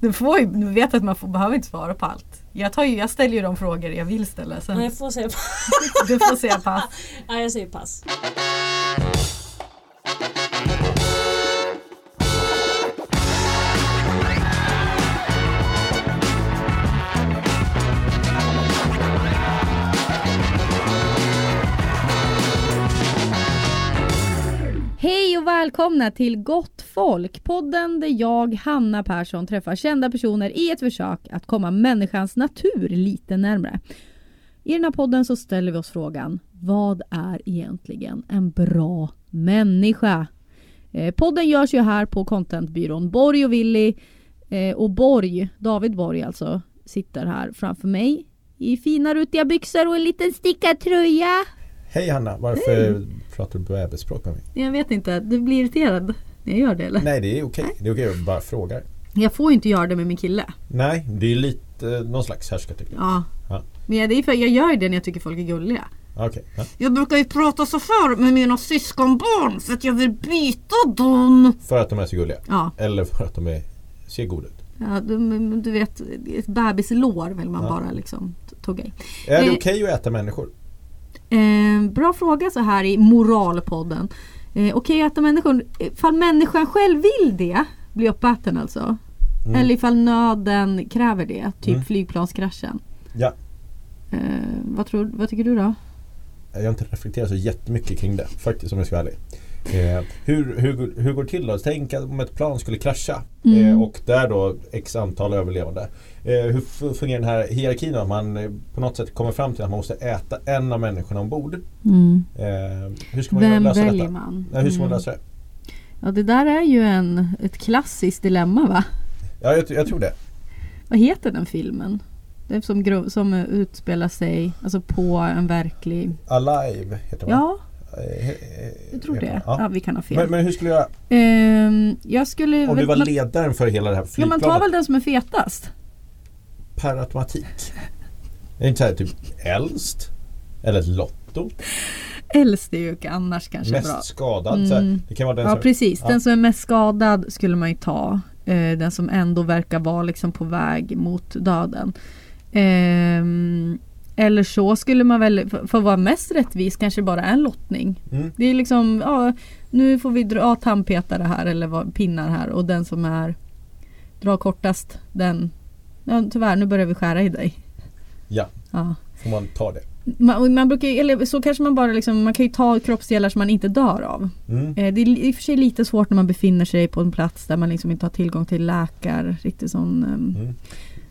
Du, får ju, du vet att man får, behöver inte svara på allt. Jag, tar ju, jag ställer ju de frågor jag vill ställa. Sen, Nej, jag får säga pass. du får säga pass. Nej, jag säger pass. Välkomna till Gott Folk, podden där jag, Hanna Persson, träffar kända personer i ett försök att komma människans natur lite närmre. I den här podden så ställer vi oss frågan, vad är egentligen en bra människa? Eh, podden görs ju här på contentbyrån Borg och Willy eh, och Borg, David Borg alltså, sitter här framför mig i fina rutiga byxor och en liten stickad tröja. Hej Hanna, varför pratar du bebisspråk med mig? Jag vet inte, du blir irriterad när jag gör det eller? Nej det är okej, det är okej jag bara frågar. Jag får ju inte göra det med min kille. Nej, det är lite eh, någon slags härskarteknik. Ja. Ja. Men det är för jag gör det när jag tycker folk är gulliga. Okej, ja. Jag brukar ju prata så för med mina syskonbarn för att jag vill byta dem. För att de är så gulliga? Ja, Eller för att de är, ser goda ut? ja du, du vet ett bebislår vill man Ja. bara liksom tugga i. Är det Eh. okej att äta människor? Eh, bra fråga så här i moralpodden. Eh, Okej att äta människor, ifall människan själv vill det, bli uppäten alltså. Mm. Eller ifall nöden kräver det, typ Mm. flygplanskraschen. Ja, Eh, vad, tror, vad tycker du då? jag har inte reflekterat så jättemycket kring det faktiskt om jag ska vara ärlig. Eh, hur, hur, hur går det till då? Tänk att om ett plan skulle krascha Mm. eh, och där då x antal överlevande. Eh, hur fungerar den här hierarkin då? Man eh, på något sätt kommer fram till att man måste äta en av människorna ombord. Eh, hur ska man Vem lösa väljer detta? man? Ja, hur ska man Mm. lösa det? Ja det där är ju en, ett klassiskt dilemma va? Ja, jag, jag tror det. Vad heter den filmen? Det som, som utspelar sig alltså på en verklig... Alive heter man. Ja, jag tror det. man. Ja, Ja. vi kan ha fel. Men, men hur skulle jag, Ehm, jag skulle... om du var man, ledaren för hela det här ja, man flygplanet tar väl den som är fetast? Per automatik? Är det inte så här typ äldst? Eller lotto? Äldst är ju annars kanske Mest bra. skadad? Så här, Mm. det kan vara den Ja som, precis, ja. den som är mest skadad skulle man ju ta. Eh, den som ändå verkar vara liksom på väg mot döden. Ehm, eller så skulle man väl, för, att vara mest rättvis, kanske bara en lottning. Mm. Det är liksom, ja nu får vi dra tandpetare här eller vad, pinnar här och den som är drar kortast den, ja, tyvärr nu börjar vi skära i dig. Ja, Ja. får man ta det? Man, man brukar, eller så kanske man bara liksom, man kan ju ta kroppsdelar som man inte dör av. Mm. Eh, Det är i och för sig lite svårt när man befinner sig på en plats där man liksom inte har tillgång till läkare. Riktigt sån, ehm, Mm.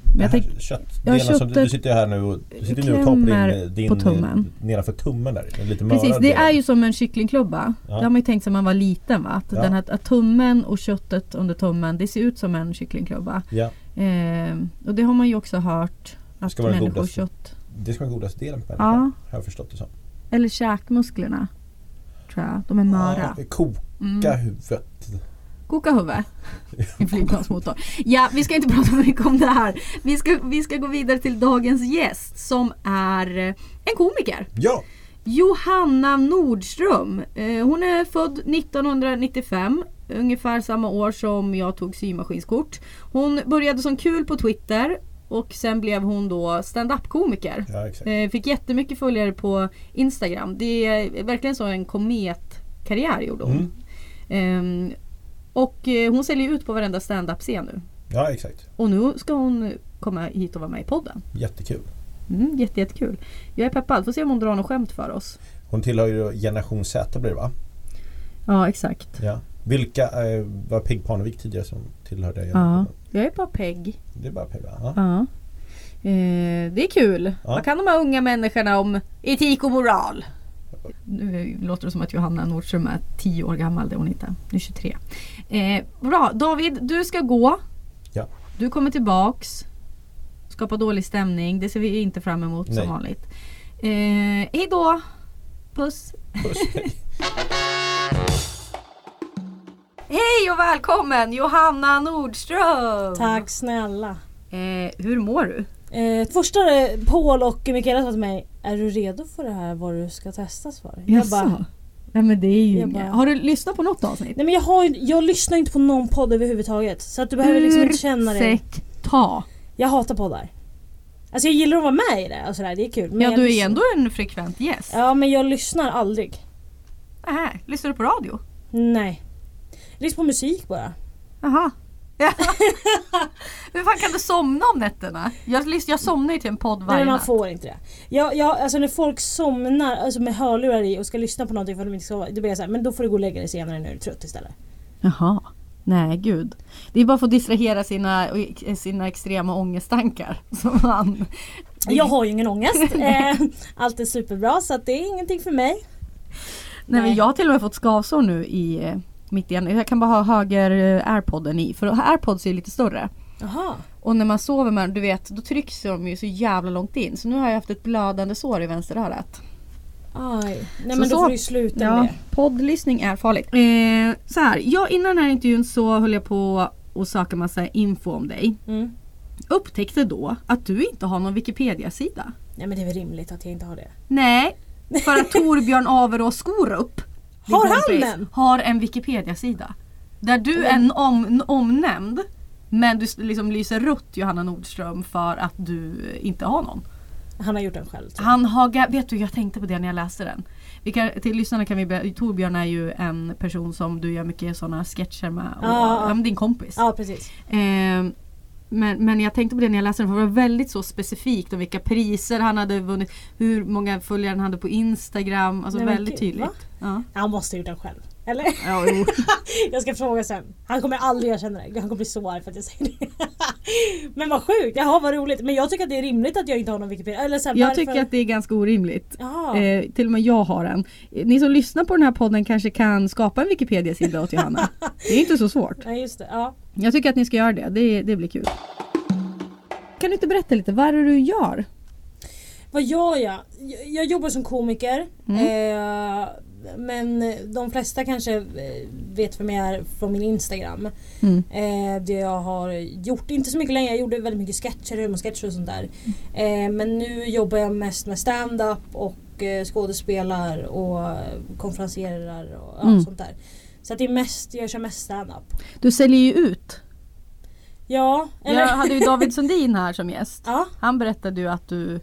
men jag tänk, köttdelen Ja, som du, du sitter här nu och du sitter nu och tar på din, din på tummen. nedanför tummen där. Lite precis, det är ju som en kycklingklubba. Ja. Det har man ju tänkt sig när man var liten va? Att, Ja. den här, att tummen och köttet under tummen det ser ut som en kycklingklubba. Ja, Ehm, och det har man ju också hört att Ska vara den människokött det ska vara godaste delen på människan. Ja. Har jag förstått det som. eller käkmusklerna tror jag, de är möra. Ja, koka Mm. huvudet. Koka huvud. En flygplansmotor. Ja, vi ska inte prata mycket om det här. Vi ska, vi ska gå vidare till dagens gäst som är eh, en komiker. Ja, Johanna Nordström. Eh, Hon är född 1995. Ungefär samma år som jag tog symaskinskort. Hon började som kul på Twitter och sen blev hon då stand-up komiker. ja. Eh, Fick jättemycket följare på Instagram. Det är verkligen så en kometkarriär gjorde hon. Mm. Ehm, och eh, hon säljer ut på varenda stand-up-scen nu. Ja, exakt. Och nu ska hon komma hit och vara med i podden. Jättekul. Mm, jätte, jättekul. Jag är peppad. Får se om hon drar något skämt för oss. Hon tillhör ju generation Z blir det va? Ja, exakt. Ja. Vilka eh, var Peg Parnevik tidigare som tillhörde Ja, generationen? jag är bara pegg. Det är bara Peg va? Ja. Ja. Eh, det är kul. Ja. Vad kan de här unga människorna om etik och moral? Nu låter det som att Johanna Nordström är 10 år gammal, det är hon inte. Hon är 23. Eh, bra, David, du ska gå. Ja. Du kommer tillbaks. Skapa dålig stämning, det ser vi inte fram emot Nej. som vanligt. Eh, hej då! Puss! Puss. Hej och välkommen Johanna Nordström! Tack snälla. Eh, hur mår du? Eh, första eh, Paul och Mikaela sa till mig Är du redo för det här vad du ska testas för? Jag bara Nej men det är ju bara- Har du lyssnat på något avsnitt? Nej men jag, har, jag lyssnar inte på någon podd överhuvudtaget. Så att du behöver liksom inte känna det. Ursäkta. Jag hatar poddar. Alltså jag gillar att vara med i det och sådär, det är kul. Men Ja du är lyssnar- ändå en frekvent gäst. Ja men jag lyssnar aldrig. Nähä, lyssnar du på radio? Nej. Jag lyssnar på musik bara. Jaha. Hur fan kan du somna om nätterna? Jag, jag somnar ju till en podd Nej varje men man natt. får inte det. Jag, jag, alltså när folk somnar alltså med hörlurar i och ska lyssna på någonting för att de inte ska sova. Då blir jag såhär, men då får du gå och lägga dig senare när du är trött istället. Jaha. Nej gud. Det är bara för att distrahera sina, sina extrema ångesttankar. Som man... Jag har ju ingen ångest. Eh, Allt är superbra så det är ingenting för mig. Nej, Nej. jag har till och med fått skavsår nu i eh, mitt igen. Jag kan bara ha höger eh, airpodden i. För airpods är lite större. Jaha. Och när man sover med du vet, då trycks de ju så jävla långt in. Så nu har jag haft ett blödande sår i vänsterörat. Aj. Nej Så men då får du ju sluta med Ja, det. poddlyssning är farligt. Eh, så här, jag, innan den här intervjun så höll jag på att söka massa info om dig. Mm. Upptäckte då att du inte har någon Wikipedia-sida. Nej men det är väl rimligt att jag inte har det. Nej, för att Torbjörn Averås Skorup Har han den? Har en Wikipedia-sida. Där du är en om, omnämnd men du liksom lyser rött Johanna Nordström för att du inte har någon. Han har gjort den själv. Han har, vet du jag tänkte på det när jag läste den. Kan, till lyssnarna kan vi be, Torbjörn är ju en person som du gör mycket sådana sketcher med. Och, Ja, ja. din kompis. Ja precis. Ehm, men, men jag tänkte på det när jag läste den för det var väldigt så specifikt om vilka priser han hade vunnit. Hur många följare han hade på Instagram. Alltså Nej, väldigt gud, tydligt. Ja. Han måste ha gjort den själv. Eller? Ja, jo. Jag ska fråga sen. Han kommer aldrig erkänna det. Han kommer bli så arg för att jag säger det. Men vad sjukt. Jaha vad roligt. Men jag tycker att det är rimligt att jag inte har någon Wikipedia. Eller så här, Jag varför- tycker att det är ganska orimligt. Eh, till och med jag har en. Ni som lyssnar på den här podden kanske kan skapa en Wikipedia-sida åt Johanna. Det är inte så svårt. Nej just det. Ja. Jag tycker att ni ska göra det. Det, det blir kul. Kan du inte berätta lite, vad är det du gör? Vad gör jag? Jag, jag jobbar som komiker. Mm. Eh, men de flesta kanske eh, vet vem jag är från min Instagram. Mm. Eh, det jag har gjort, inte så mycket längre, jag gjorde väldigt mycket sketcher, humorsketcher och sånt där. Eh, men nu jobbar jag mest med stand-up och eh, skådespelar och konferenserar och ja, Mm. sånt där. Så att det är mest, jag kör mest stand-up. Du säljer ju ut. Ja, eller? Jag hade ju David Sundin här som gäst. ja. Han berättade ju att du,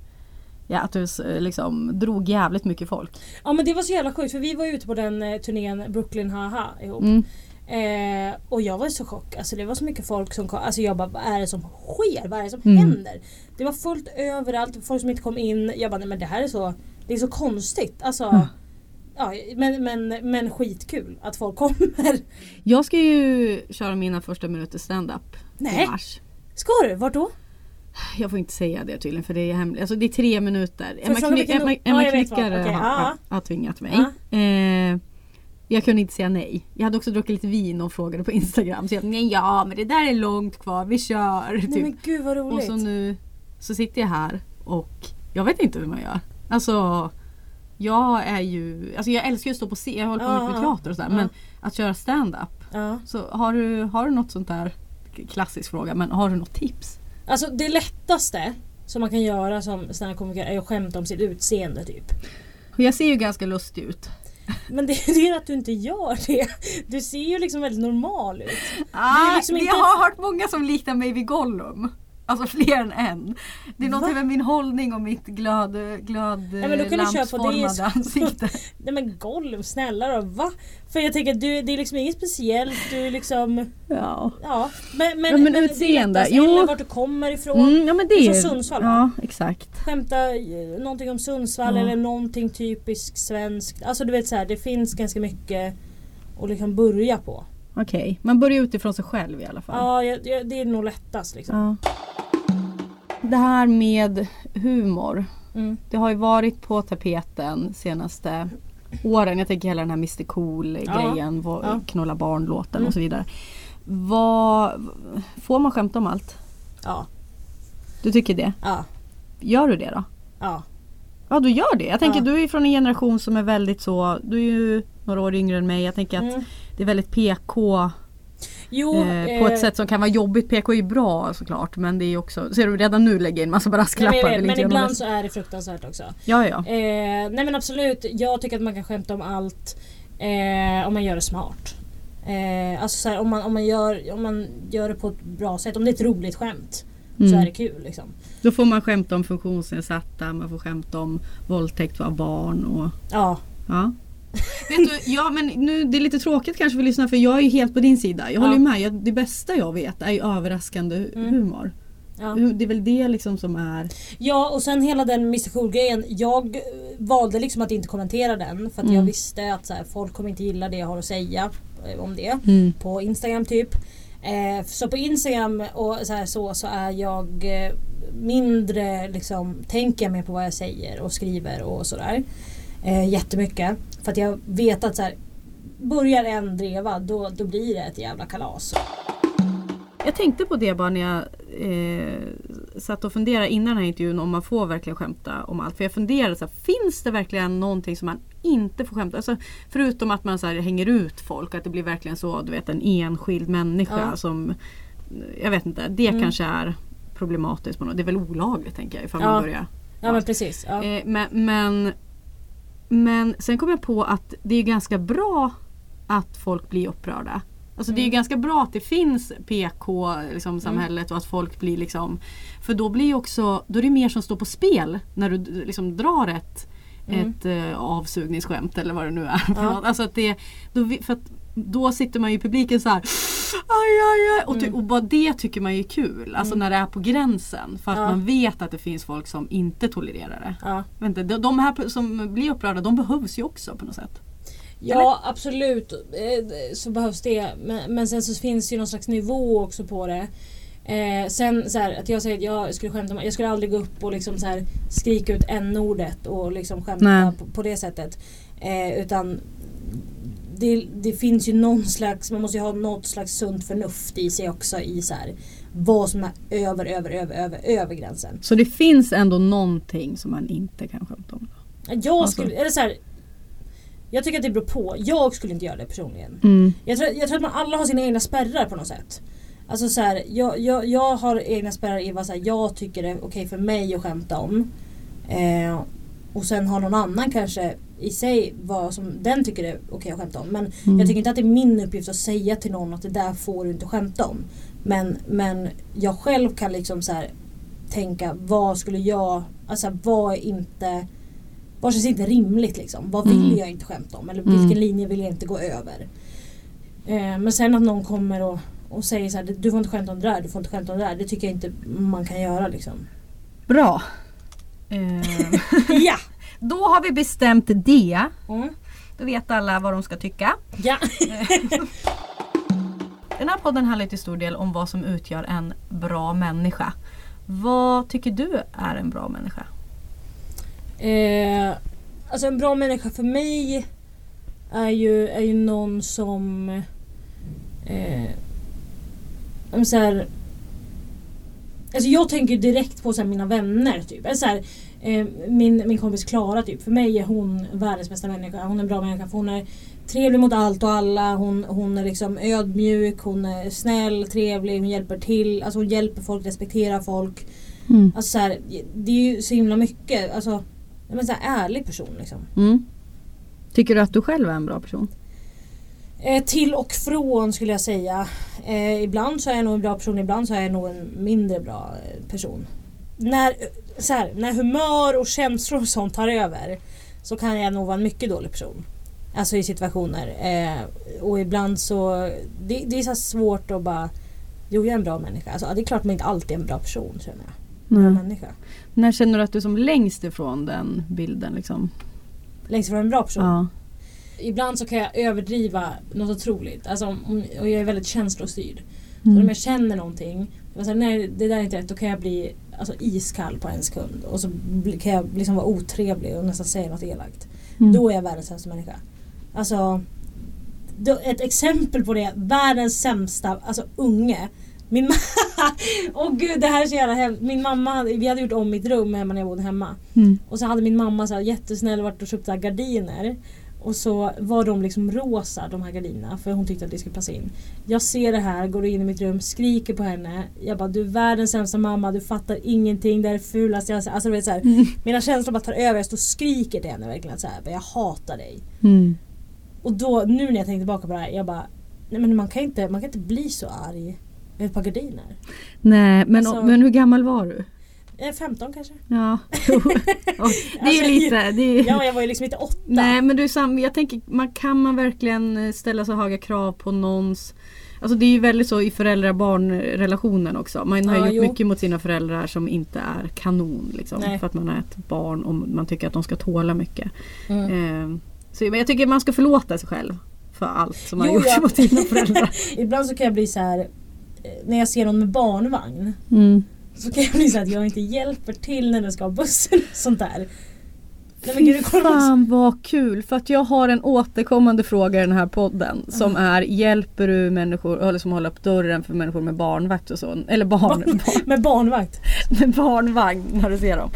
ja, att du eh, liksom drog jävligt mycket folk. ja men det var så jävla sjukt för vi var ute på den eh, turnén Brooklyn Haha ihop. Mm. Eh, och jag var så chock. Alltså det var så mycket folk som kom. Alltså jag bara, vad är det som sker? Vad är det som Mm. händer? Det var fullt överallt. Folk som inte kom in. Jag bara, nej men det här är så, det är så konstigt. Alltså, Mm. ja, men, men, men skitkul att folk kommer. Jag ska ju köra mina första minuter stand-up i mars. Ska du? Vart då? Jag får inte säga det tydligen för det är hemligt. Alltså det är tre minuter. jag Emma, vilken Emma? Emma Ja. Knyckare Okej, har, har, har tvingat mig. Eh, jag kunde inte säga nej. Jag hade också druckit lite vin och frågade på Instagram. Så jag nej, ja men det där är långt kvar, vi kör. Nej Typ. men gud vad och roligt. så nu så sitter jag här och jag vet inte hur man gör. Alltså jag är ju, alltså jag älskar ju att stå på scen, jag håller på mycket med teater och sådär. Men att köra stand-up. Så har du, har du något sånt där, klassisk fråga, men har du något tips? Alltså det lättaste som man kan göra som stand komiker är att skämta om sitt utseende typ. Jag ser ju ganska lustig ut. Men det, är att du inte gör det. Du ser ju liksom väldigt normal ut. Ah, liksom jag inte- har hört många som liknar mig vid Gollum. Alltså fler än en. Det är någonting Va? med min hållning och mitt glad, glad Ja, men då kan du köra på det. ansikte. Nej men Gollum, snälla då, va? För jag tänker du, det är liksom inget speciellt, du är liksom, Ja. ja. Men, men, Ja, men utseende, jo. Eller vart du kommer ifrån. Mm, ja men det Det är som Sundsvall, va? Ja exakt. Skämta eh, någonting om Sundsvall Ja. eller någonting typiskt svenskt. Alltså du vet så här, det finns ganska mycket att liksom börja på. Okej, man börjar utifrån sig själv i alla fall. Ja, jag, jag, det är nog lättast liksom. Ja. Det här med humor. Mm. Det har ju varit på tapeten senaste åren. Jag tänker hela den här Mr Cool grejen, vad- Ja. knulla barn-låten Mm. och så vidare. Vad, får man skämta om allt? Ja, Du tycker det? ja, Gör du det då? ja. Ja du gör det. Jag tänker Ja. du är från en generation som är väldigt så, du är ju några år yngre än mig. Jag tänker att Mm. det är väldigt PK Jo, eh, på ett eh, sätt som kan vara jobbigt. PK är ju bra såklart men det är också, ser du redan nu lägger jag in massa brasklappar. men, men ibland så är det fruktansvärt också. Ja ja. Eh, nej men absolut, jag tycker att man kan skämta om allt. Eh, om man gör det smart. Eh, alltså så här, om, man, om, man gör, om man gör det på ett bra sätt, om det är ett roligt skämt så Mm. är det kul. Liksom. Då får man skämta om funktionsnedsatta, man får skämta om våldtäkt av barn och Ja, ja. Vet du, ja men nu, det är lite tråkigt kanske för lyssnarna för jag är ju helt på din sida. Jag håller ju Ja. med. Jag, det bästa jag vet är ju överraskande Mm. humor. ja. Det är väl det liksom som är... ja, och sen hela den Mr Cool-grejen. Jag eh, valde liksom att inte kommentera den för att jag Mm. visste att här, folk kommer inte gilla det jag har att säga eh, om det. Mm. på Instagram typ. Eh, så på Instagram och så, här, så, så är jag eh, mindre liksom, tänker jag mer på vad jag säger och skriver och sådär. Eh, jättemycket. För att jag vet att så här, börjar en dreva då, då blir det ett jävla kalas. Jag tänkte på det bara när jag eh, satt och funderade innan den här intervjun om man får verkligen skämta om allt. För jag funderade så här, finns det verkligen någonting som man inte får skämta alltså, Förutom att man så här, hänger ut folk, att det blir verkligen så du vet en enskild människa Ja. som Jag vet inte, det Mm. kanske är problematiskt på något Det är väl olagligt tänker jag ifall Ja. man börjar Ja men precis. Ja. Eh, men, men, men sen kom jag på att det är ganska bra att folk blir upprörda. Alltså det är ju Mm. ganska bra att det finns PK-samhället och att folk blir liksom För då blir också, då är det mer som står på spel när du liksom drar ett, Mm. ett eh, avsugningsskämt eller vad det nu är. Ja. Alltså att det, då, för att då sitter man ju i publiken så här aj, aj, aj, och, ty, Mm. och bara det tycker man ju är kul. Alltså Mm. när det är på gränsen. För att Ja. man vet att det finns folk som inte tolererar det. Ja. Inte, de, de här som blir upprörda de behövs ju också på något sätt. Ja absolut eh, så behövs det. Men, men sen så finns det ju någon slags nivå också på det. Eh, sen så här, att jag säger att jag skulle skämta om, jag skulle aldrig gå upp och liksom så här, skrika ut n-ordet och liksom skämta Nej. på, på det sättet. Eh, utan det, det finns ju någon slags, man måste ju ha något slags sunt förnuft i sig också i så här, vad som är över, över, över, över, över gränsen. Så det finns ändå någonting som man inte kan skämta om. Jag Alltså. skulle, eller så här, jag tycker att det beror på. Jag skulle inte göra det personligen. Mm. Jag tror, jag tror att man alla har sina egna spärrar på något sätt. Alltså så här, jag, jag, jag har egna spärrar i vad så här, jag tycker det är okej för mig att skämta om. Eh, och sen har någon annan kanske i sig vad som den tycker är okej att skämta om. Men Mm. jag tycker inte att det är min uppgift att säga till någon att det där får du inte skämta om. Men, men jag själv kan liksom så här tänka vad skulle jag, alltså vad är inte vad känns inte rimligt liksom? Vad vill Mm. jag inte skämta om? Eller Mm. vilken linje vill jag inte gå över? Eh, men sen att någon kommer och, och säger så här, du får inte skämta om det där, du får inte skämta om det där. Det tycker jag inte man kan göra liksom. Bra. Eh, ja! Då har vi bestämt det. Mm. Då vet alla vad de ska tycka. Ja! Den här podden handlar till stor del om vad som utgör en bra människa. Vad tycker du är en bra människa? Eh, alltså en bra människa för mig är ju, är ju någon som... Eh, så här, alltså jag tänker direkt på så mina vänner. Typ. Så här, min, min kompis Klara, typ. för mig är hon världens bästa människa. Hon är en bra människa för hon är trevlig mot allt och alla. Hon, hon är liksom ödmjuk, hon är snäll, trevlig, hon hjälper till. Alltså hon hjälper folk, respekterar folk. Alltså så här, det är ju så himla mycket. Alltså, men så här, ärlig person liksom. Mm. Tycker du att du själv är en bra person? Eh, till och från skulle jag säga. Eh, ibland så är jag nog en bra person, ibland så är jag nog en mindre bra eh, person. När, så här, när humör och känslor och sånt tar över så kan jag nog vara en mycket dålig person. Alltså i situationer. Eh, och ibland så... Det, det är så svårt att bara... Jo, jag är en bra människa. Alltså, det är klart man inte alltid är en bra person känner jag. Bra Nej. människa. När känner du att du är som längst ifrån den bilden? Liksom? Längst ifrån en bra person. Ja. Ibland så kan jag överdriva något otroligt. Alltså, och jag är väldigt känslostyrd. Så om Mm. jag känner någonting, och så, nej det där är inte rätt, då kan jag bli alltså, iskall på en sekund. Och så kan jag liksom vara otrevlig och nästan säga något elakt. Mm. Då är jag världens sämsta människa. Alltså, då, ett exempel på det, världens sämsta alltså, unge. Min mamma, åh gud det här är så jävla hemskt. Min mamma, vi hade gjort om mitt rum hemma när jag bodde hemma. Mm. Och så hade min mamma så här, jättesnäll varit och köpt så gardiner. Och så var de liksom rosa de här gardinerna för hon tyckte att det skulle passa in. Jag ser det här, går in i mitt rum, skriker på henne. Jag bara du är världens sämsta mamma, du fattar ingenting, det är det fulaste jag Alltså du vet så här, Mm. Mina känslor bara tar över, jag står och skriker till henne verkligen så här, jag hatar dig. Mm. Och då, nu när jag tänkte tillbaka på det här, jag bara Nej men man kan inte, man kan inte bli så arg över ett par gardiner. Nej, men, Alltså- men hur gammal var du? Eh, 15 kanske? Ja, det är ju Alltså, lite... Det är, Ja, jag var ju liksom inte åtta. Nej men du jag tänker, man, kan man verkligen eh, ställa så höga krav på någons Alltså det är ju väldigt så i föräldrar-barn-relationen också. Man har Ja, gjort jo. mycket mot sina föräldrar som inte är kanon. Liksom, Nej. för att man är ett barn och man tycker att de ska tåla mycket. Mm. Eh, så, men jag tycker man ska förlåta sig själv för allt som man har Jo, gjort ja. mot sina föräldrar. Ibland så kan jag bli så här eh, när jag ser någon med barnvagn Mm. Så kan jag bli så att jag inte hjälper till när den ska ha bussen och sånt där. Nej, men gud, Fy fan vad kul! För att jag har en återkommande fråga i den här podden som är Hjälper du människor, eller som håller upp dörren för människor med barnvakt och så? Eller barn, barn Med barnvakt. med barnvagn när du ser dem.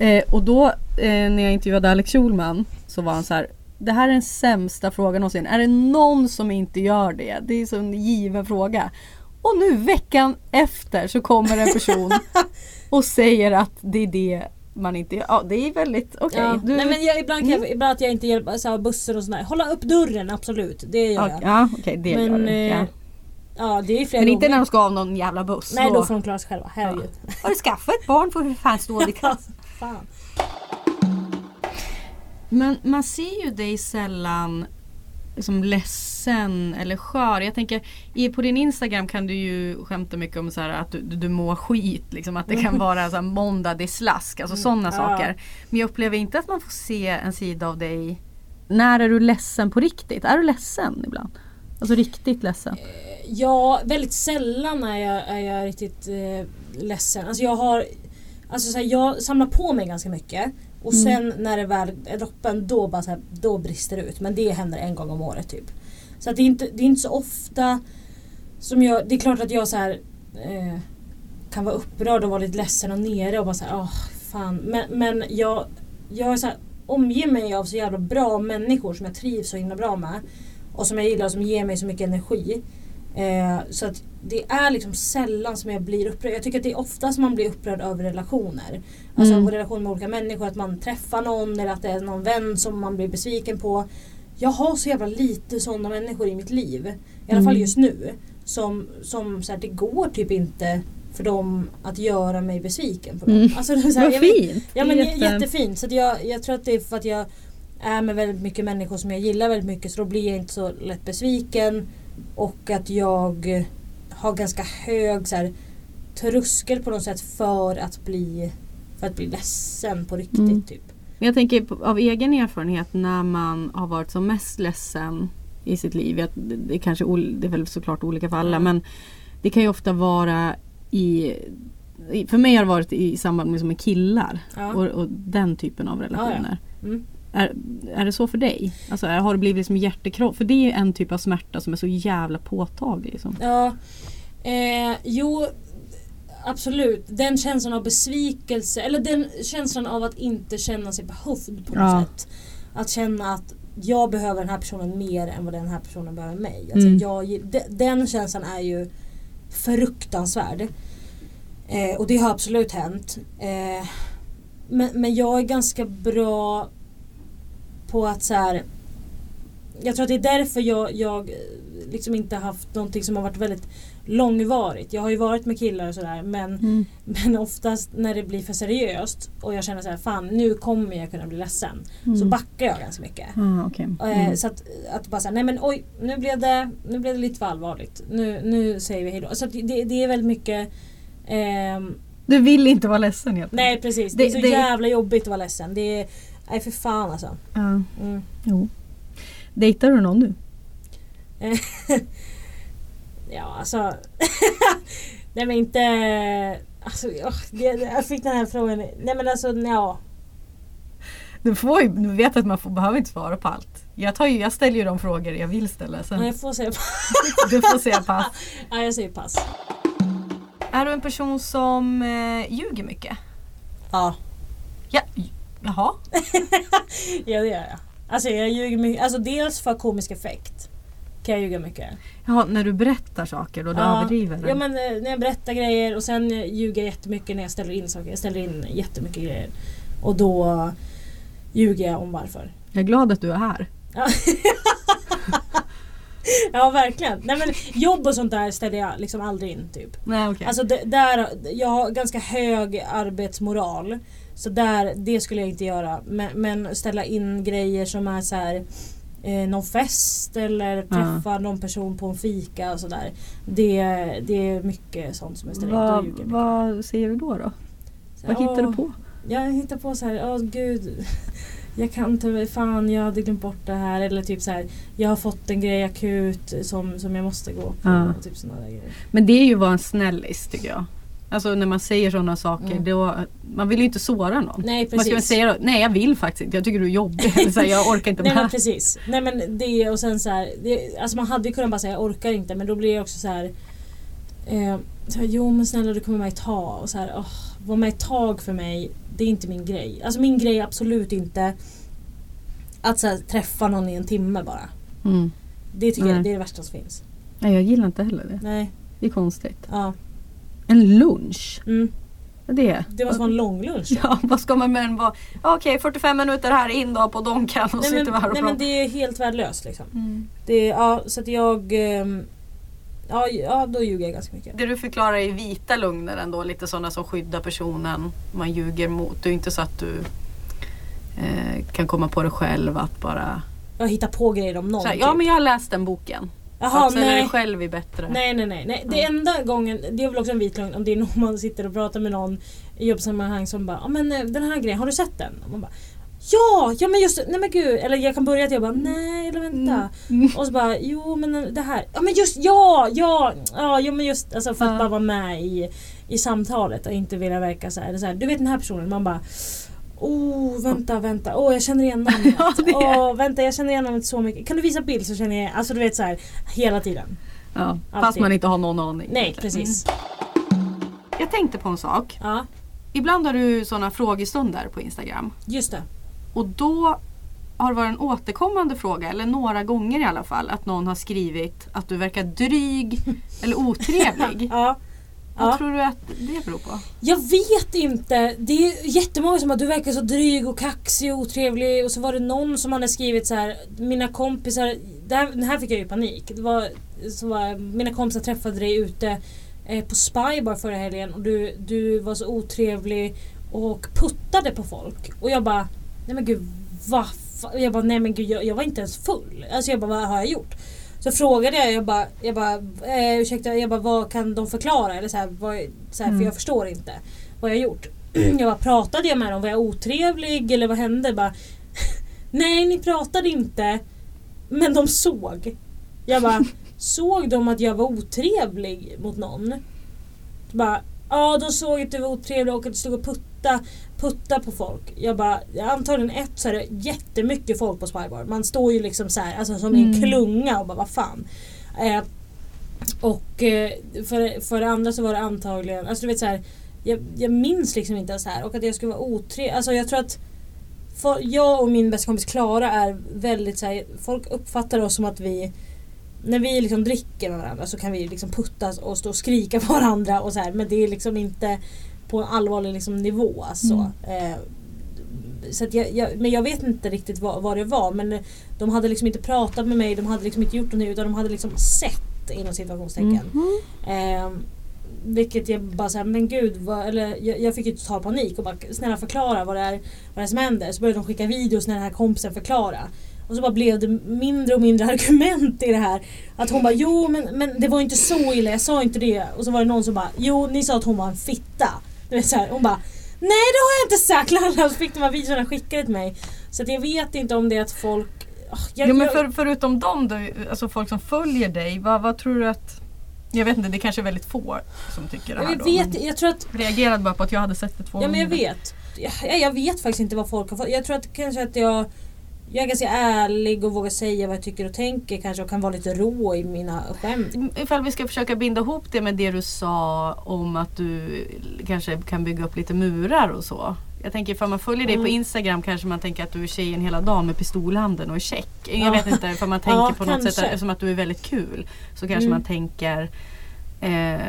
Eh, och då eh, när jag intervjuade Alex Schulman så var han så här Det här är den sämsta frågan någonsin. Är det någon som inte gör det? Det är så en given fråga. Och nu veckan efter så kommer en person och säger att det är det man inte gör. Ja det är väldigt okej. Ja. du- Nej men jag, ibland kan Mm. jag, ibland att jag inte hjälper så här, bussar och sådär. Hålla upp dörren absolut, det gör ja, jag. ja okej det men, gör du. eh, Ja. ja det är flera Men inte gånger. när de ska av någon jävla buss. Nej då får de klara sig själva, herregud. Har du skaffat ett barn får du för fan stå vid kassan. Fan. Men man ser ju dig sällan som ledsen eller skör. Jag tänker i, på din Instagram kan du ju skämta mycket om så här att du, du, mår skit. Liksom, att det kan vara så här, måndag det är slask. Alltså sådana Ja. saker. Men jag upplever inte att man får se en sida av dig. När är du ledsen på riktigt? Är du ledsen ibland? Alltså riktigt ledsen? Ja, väldigt sällan är jag, är jag riktigt eh, ledsen. Alltså jag har Alltså så här, jag samlar på mig ganska mycket och Mm. sen när det väl är droppen då, bara så här, då brister det ut. Men det händer en gång om året typ. Så det, är inte, det är inte så ofta som jag... Det är klart att jag så här, eh, kan vara upprörd och vara lite ledsen och nere och bara såhär åh fan. Men, men jag, jag är så här, omger mig av så jävla bra människor som jag trivs så himla bra med. Och som jag gillar och som ger mig så mycket energi. Eh, så att det är liksom sällan som jag blir upprörd. Jag tycker att det är ofta som man blir upprörd över relationer. Alltså Mm. relationer med olika människor. Att man träffar någon eller att det är någon vän som man blir besviken på. Jag har så jävla lite sådana människor i mitt liv. I alla fall Mm. just nu. Som, som så här, det går typ inte för dem att göra mig besviken på dem. Mm. Alltså, så här, Vad jag vet- fint! Ja men jätte- jättefint. Så jag, jag tror att det är för att jag är med väldigt mycket människor som jag gillar väldigt mycket så då blir jag inte så lätt besviken. Och att jag har ganska hög så här, tröskel på något sätt för att bli för att bli ledsen på riktigt. Mm. Typ. Men jag tänker av egen erfarenhet när man har varit som mest ledsen i sitt liv. Jag- Det kanske, det är väl såklart olika för alla Ja. men det kan ju ofta vara i för mig har det varit i samband med, som med killar Ja. och, och den typen av relationer. Mm. Är, är det så för dig? Alltså, är- har det blivit som hjärtekropp? För det är ju en typ av smärta som är så jävla påtaglig. Liksom. Ja, eh, jo absolut. Den känslan av besvikelse eller den känslan av att inte känna sig behövd på något Ja. sätt. Att känna att jag behöver den här personen mer än vad den här personen behöver mig. Alltså Mm. jag, de, den känslan är ju fruktansvärd. Eh, och det har absolut hänt. Eh, men, men jag är ganska bra på att så här. Jag tror att det är därför jag, jag eh, liksom inte haft någonting som har varit väldigt långvarigt. Jag har ju varit med killar och sådär men, Mm. men oftast när det blir för seriöst och jag känner så här, fan nu kommer jag kunna bli ledsen. Så Mm. backar jag ganska mycket. Ah. Eh, Mm. Så att, att bara säga, nej men oj, nu blev det, nu blev det lite för allvarligt. Nu, nu säger vi hejdå. Så det, det är väldigt mycket ehm, Du vill inte vara ledsen helt Nej precis, det, Det- är så det- jävla jobbigt att vara ledsen. Det är, nej för fan alltså. Ja, Mm. jo. Dejtar du någon nu? Ja alltså. nej men inte... Alltså, jag fick den här frågan. Nej men alltså ja. Du, får ju, du vet att man får, behöver inte svara på allt. Jag, tar ju, jag ställer ju de frågor jag vill ställa. Sen. Men jag får säga Du får säga pass. ja, jag säger pass. Är du en person som eh, ljuger mycket? Ja. Ja, jaha? ja det gör jag. Alltså jag ljuger mycket. Alltså dels för komisk effekt. Kan jag ljuga mycket. jaha, när du berättar saker och du överdriver? Ja men eh, när jag berättar grejer och sen eh, ljuger jag jättemycket när jag ställer in saker. Jag ställer in jättemycket grejer. Och då ljuger jag om varför. Jag är glad att du är här. Ja. ja verkligen. Nej men jobb och sånt där ställer jag liksom aldrig in typ. Nej okej. Alltså det, där, jag har ganska hög arbetsmoral. Så där, det skulle jag inte göra. Men, men ställa in grejer som är så här eh, någon fest eller träffa någon person på en fika och sådär. Det, det är mycket sånt som jag ställer in. Då vad, säger du då? då? Så, Vad hittar åh, du på? Jag hittar på så här, åh gud. Jag kan inte, fan jag hade glömt bort det här. Eller typ så här, jag har fått en grej akut som, som jag måste gå på. Ja. Typ såna där grejer. Men det är ju att vara en snällis tycker jag. Alltså när man säger sådana saker, Mm. då, man vill ju inte såra någon. Nej Man ska väl precis. säga då, nej jag vill faktiskt inte, jag tycker du är jobbig. Eller så här, jag orkar inte Nej men med. precis. Nej men det och sen så här, det, alltså man hade ju kunnat bara säga jag orkar inte men då blir det också så här. Eh, så här jo men snälla du kommer med ett tag och så här, åh, vara med ett tag för mig det är inte min grej. Alltså min grej är absolut inte att så här, träffa någon i en timme bara. Mm. Det tycker Nej. jag det är det värsta som finns. Nej jag gillar inte heller det. Nej. Det är konstigt. Ja. En lunch? Mm. Det? Det måste vara en lång lunch. Ja, vad ska man med en vara? Okej, 45 minuter här in då på Donken och Nej, sitter men, här och nej men det är helt värdelöst liksom. Mm. Det, ja, så att jag... ehm, Ja, ja, då ljuger jag ganska mycket. Det du förklarar är vita lögner ändå, lite sådana som skyddar personen man ljuger mot. Det är inte så att du eh, kan komma på det själv att bara... Jag hittar på grejer om någon. Så här, typ. ja men jag har läst den boken. Jaha, att sälja det själv är bättre. Nej nej nej. nej. Det enda gången, det är väl också en vit lögn om det är någon man sitter och pratar med någon i jobbsammanhang som bara ja men eh, den här grejen, har du sett den? Och man bara Ja, ja men just nej men gud. Eller jag kan börja att jag bara nej eller vänta. Mm. Och så bara jo men eh, det här, ja men just ja, ja, ja, ja men just alltså för att Ja. bara vara med i, i samtalet och inte vilja verka så här, eller så här. Du vet den här personen, man bara Oh, vänta, vänta. Åh, jag känner igen namnet. Ja, Åh, vänta, jag känner igen namnet så mycket. Kan du visa bild så känner jag Alltså du vet så här hela tiden. Ja, fast Alltid. man inte har någon aning. Nej, egentligen. precis. Mm. Jag tänkte på en sak. Ja, Ibland har du sådana frågestunder på Instagram. just det. Och då har det varit en återkommande fråga, eller några gånger i alla fall, att någon har skrivit att du verkar dryg eller otrevlig. Ja. Vad Ja. tror du att det beror på? Jag vet inte. Det är jättemånga som att du verkar så dryg och kaxig och otrevlig. Och så var det någon som hade skrivit så här. Mina kompisar. Det här, det här fick jag ju panik. Det var, så var, mina kompisar träffade dig ute eh, på Spybar förra helgen. Och du, du var så otrevlig och puttade på folk. Och jag bara, nej men gud vad fa-" Jag bara, nej men gud jag, jag var inte ens full. Alltså jag bara, vad har jag gjort? Så frågade jag, jag bara, jag bara eh, ursäkta, jag bara, vad kan de förklara? Eller så här, vad, så här, Mm. För jag förstår inte vad jag har gjort. Jag bara, pratade jag med dem? Var jag otrevlig? Eller vad hände? Bara, Nej, ni pratade inte. Men de såg. Jag bara, såg de att jag var otrevlig mot någon? Bara, ja de såg att du var otrevlig och att du stod och putta, putta på folk. Jag bara, antagligen ett så är det jättemycket folk på Spybar. Man står ju liksom så här, alltså som i en Mm. klunga och bara, vad fan. Eh, och eh, för, för det andra så var det antagligen, alltså du vet så här, jag, jag minns liksom inte det här och att jag skulle vara otrevlig. Alltså jag tror att för jag och min bästa kompis Klara är väldigt så här, folk uppfattar oss som att vi när vi liksom dricker med varandra så kan vi liksom puttas och stå och skrika på varandra och så här, men det är liksom inte på en allvarlig liksom nivå. Så. Eh, så jag, jag, men jag vet inte riktigt vad, vad det var men de hade liksom inte pratat med mig, de hade liksom inte gjort någonting utan de hhade liksom sett inom situationstecken. Mhm. Eh, vilket jag bara såhär, men gud, vad, eller jag, jag fick ju total panik och bara snälla förklara vad det är, vad det är som händer. Så började de skicka videos när den här kompisen förklara. Och så bara blev det mindre och mindre argument i det här. Att hon bara, jo men, men det var inte så illa, jag sa inte det. Och så var det någon som bara, jo ni sa att hon var en fitta. Du vet, så här, hon bara, nej det har jag inte sagt. Så fick de här videorna skickade till mig. Så att jag vet inte om det är att folk... Ah, jag, Jo, men för, förutom dem, då, alltså folk som följer dig, vad, vad tror du att... Jag vet inte, det kanske är väldigt få som tycker det här jag då. vet, men jag tror att reagerade bara på att jag hade sett det två Ja men jag gånger. vet. Jag, jag vet faktiskt inte vad folk har fått. Jag tror att kanske att jag jag är ganska ärlig och vågar säga vad jag tycker och tänker kanske och kan vara lite rå i mina skämt. Ifall vi ska försöka binda ihop det med det du sa om att du kanske kan bygga upp lite murar och så. Jag tänker ifall man följer dig på Mm. Instagram kanske man tänker att du är tjejen hela dagen med pistolhanden och är check. Jag Ja. vet inte, ifall man tänker Ja, på något sätt kanske. eftersom att du är väldigt kul. Så kanske Mm. man tänker eh,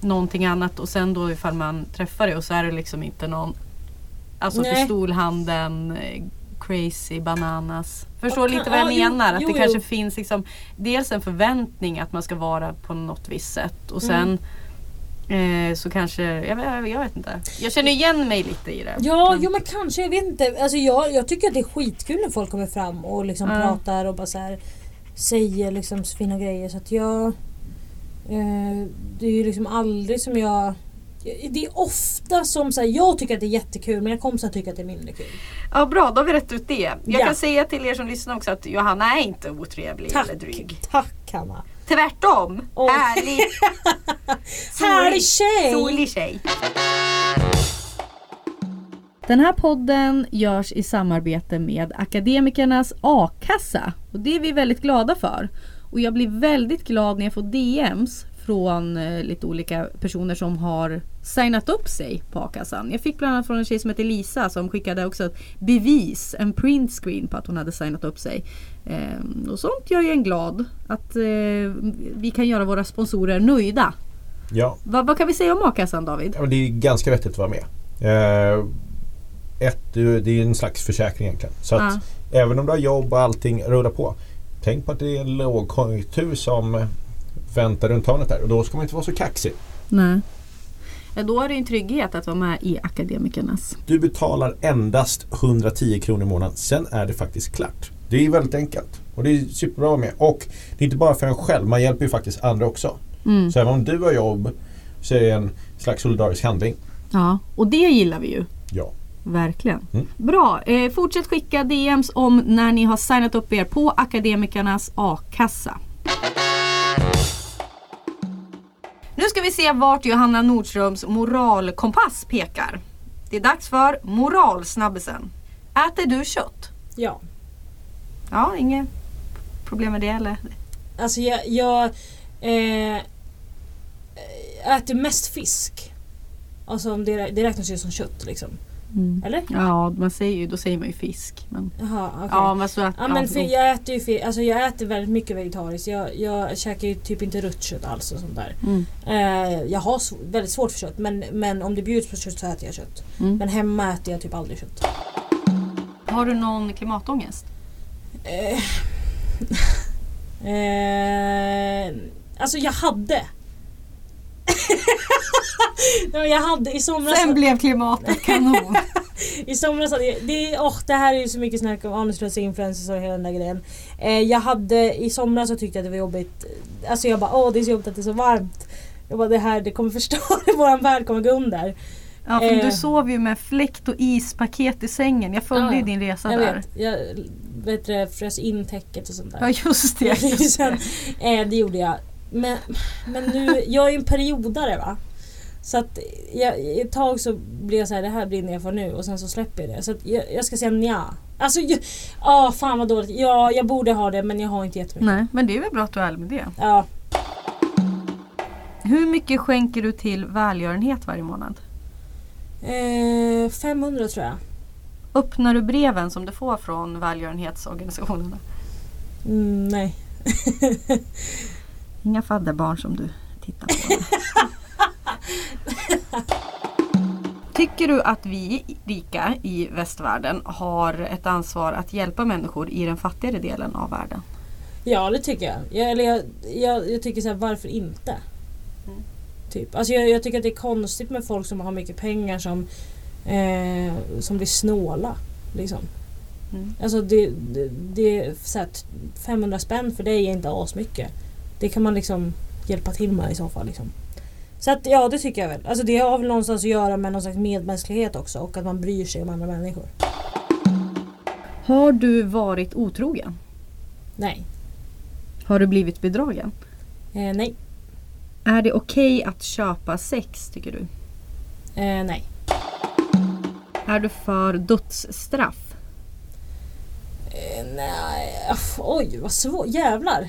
någonting annat och sen då ifall man träffar dig och så är det liksom inte någon Alltså Nej. pistolhanden, crazy bananas. Förstår Och- lite vad jag ja, jo, menar? Att jo, det jo. kanske finns liksom dels en förväntning att man ska vara på något visst sätt och sen Mm. eh, så kanske, jag, vet- jag vet inte. Jag känner igen mig lite i det. Ja, Men- jo men kanske. Jag vet inte. Alltså jag, jag tycker att det är skitkul när folk kommer fram och liksom Ja. pratar och bara så här, säger liksom fina grejer. Så att jag... Eh, det är ju liksom aldrig som jag... Det är ofta som så här, jag tycker att det är jättekul men kompisar tycker att det är mindre kul. Ja bra, då har vi rätt ut det. Jag Ja. kan säga till er som lyssnar också att Johanna är inte otrevlig Tack! eller dryg. Tack Hanna! Tvärtom! Åh. Härlig! Härlig tjej! Solig tjej! Den här podden görs i samarbete med Akademikernas a-kassa och det är vi väldigt glada för. Och jag blir väldigt glad när jag får DMs från eh, lite olika personer som har signat upp sig på a-kassan. Jag fick bland annat från en tjej som heter Lisa som skickade också ett bevis, en printscreen på att hon hade signat upp sig. Ehm, och sånt gör ju en glad. Att eh, vi kan göra våra sponsorer nöjda. Ja, Vad, vad kan vi säga om a-kassan David? Ja, det är ganska vettigt att vara med. Eh, ett, det är en slags försäkring egentligen. Så att även om du har jobb och allting rullar på. Tänk på att det är en lågkonjunktur som väntar runt hörnet där och då ska man inte vara så kaxig. Nej. Då är det en trygghet att vara med i Akademikernas. Du betalar endast 110 kronor i månaden. Sen är det faktiskt klart. Det är väldigt enkelt. Och det är superbra med. Och det är inte bara för en själv. Man hjälper ju faktiskt andra också. Mm. Så även om du har jobb så är det en slags solidarisk handling. Ja, och det gillar vi ju. Ja. Verkligen. Mm. Bra. Eh, fortsätt skicka DMs om när ni har signat upp er på Akademikernas a-kassa. Nu ska vi se vart Johanna Nordströms moralkompass pekar. Det är dags för moralsnabbisen. Äter du kött? Ja. Ja, inget problem med det eller? Alltså jag, jag eh, äter mest fisk. Alltså om det, det räknas ju som kött liksom. Mm. Eller? Ja, man säger ju, då säger man ju fisk. Men, Jaha, okej. ja, men så att, Ja men för jag äter ju fi- alltså jag äter väldigt mycket vegetariskt. Jag, jag käkar ju typ inte rött kött alls och sånt där. Mm. Eh, jag har väldigt svårt för kött men, men om det bjuds på kött så äter jag kött. Mm. Men hemma äter jag typ aldrig kött. Har du någon klimatångest? Eh, eh, alltså jag hade. Nej, jag hade i somras. Sen blev klimatet kanon. I somras hade jag, det, oh, det här är ju så mycket snack om anuslösa influencers och hela den där grejen. Eh, jag hade, i somras så tyckte jag att det var jobbigt. Alltså jag bara åh det är så jobbigt att det är så varmt. Jag bara det här det kommer förstöra, våran värld kommer gå under. Ja, för Eh. du sov ju med fläkt och ispaket i sängen. Jag följde Ja, ju din resa Jag där. vet, jag vet det, frös in täcket och sånt där. Ja just det. Sen, eh, det gjorde jag. Men, men nu, jag är ju en periodare va. Så att jag, ett tag så blir jag så här, det här brinner jag för nu och sen så släpper jag det. Så att jag, jag ska säga nja. Alltså, jag, ah, fan vad dåligt. Ja, jag borde ha det men jag har inte jättemycket. Nej, men det är väl bra att du är ärlig med det. Ja, Hur mycket skänker du till välgörenhet varje månad? eh, 500 tror jag. Öppnar du breven som du får från välgörenhetsorganisationerna? Mm, nej. Inga fadderbarn som du tittar på. Tycker du att vi rika i västvärlden har ett ansvar att hjälpa människor i den fattigare delen av världen? Ja det tycker jag. jag eller jag, jag, jag tycker så här, varför inte? Mm. Typ. Alltså jag, jag tycker att det är konstigt med folk som har mycket pengar som, eh, som blir snåla. Liksom. Mm. Alltså det, det, det är så här, t- 500 spänn för dig är inte asmycket. Det kan man liksom hjälpa till med i så fall. Liksom. Så att ja det tycker jag väl. Alltså det har väl någonstans att göra med någon slags medmänsklighet också och att man bryr sig om andra människor. Har du varit otrogen? Nej. Har du blivit bedragen? Eh, nej. Är det okej att köpa sex tycker du? Eh, nej. Är du för dödsstraff? Eh, nej. Oj vad svårt. Jävlar.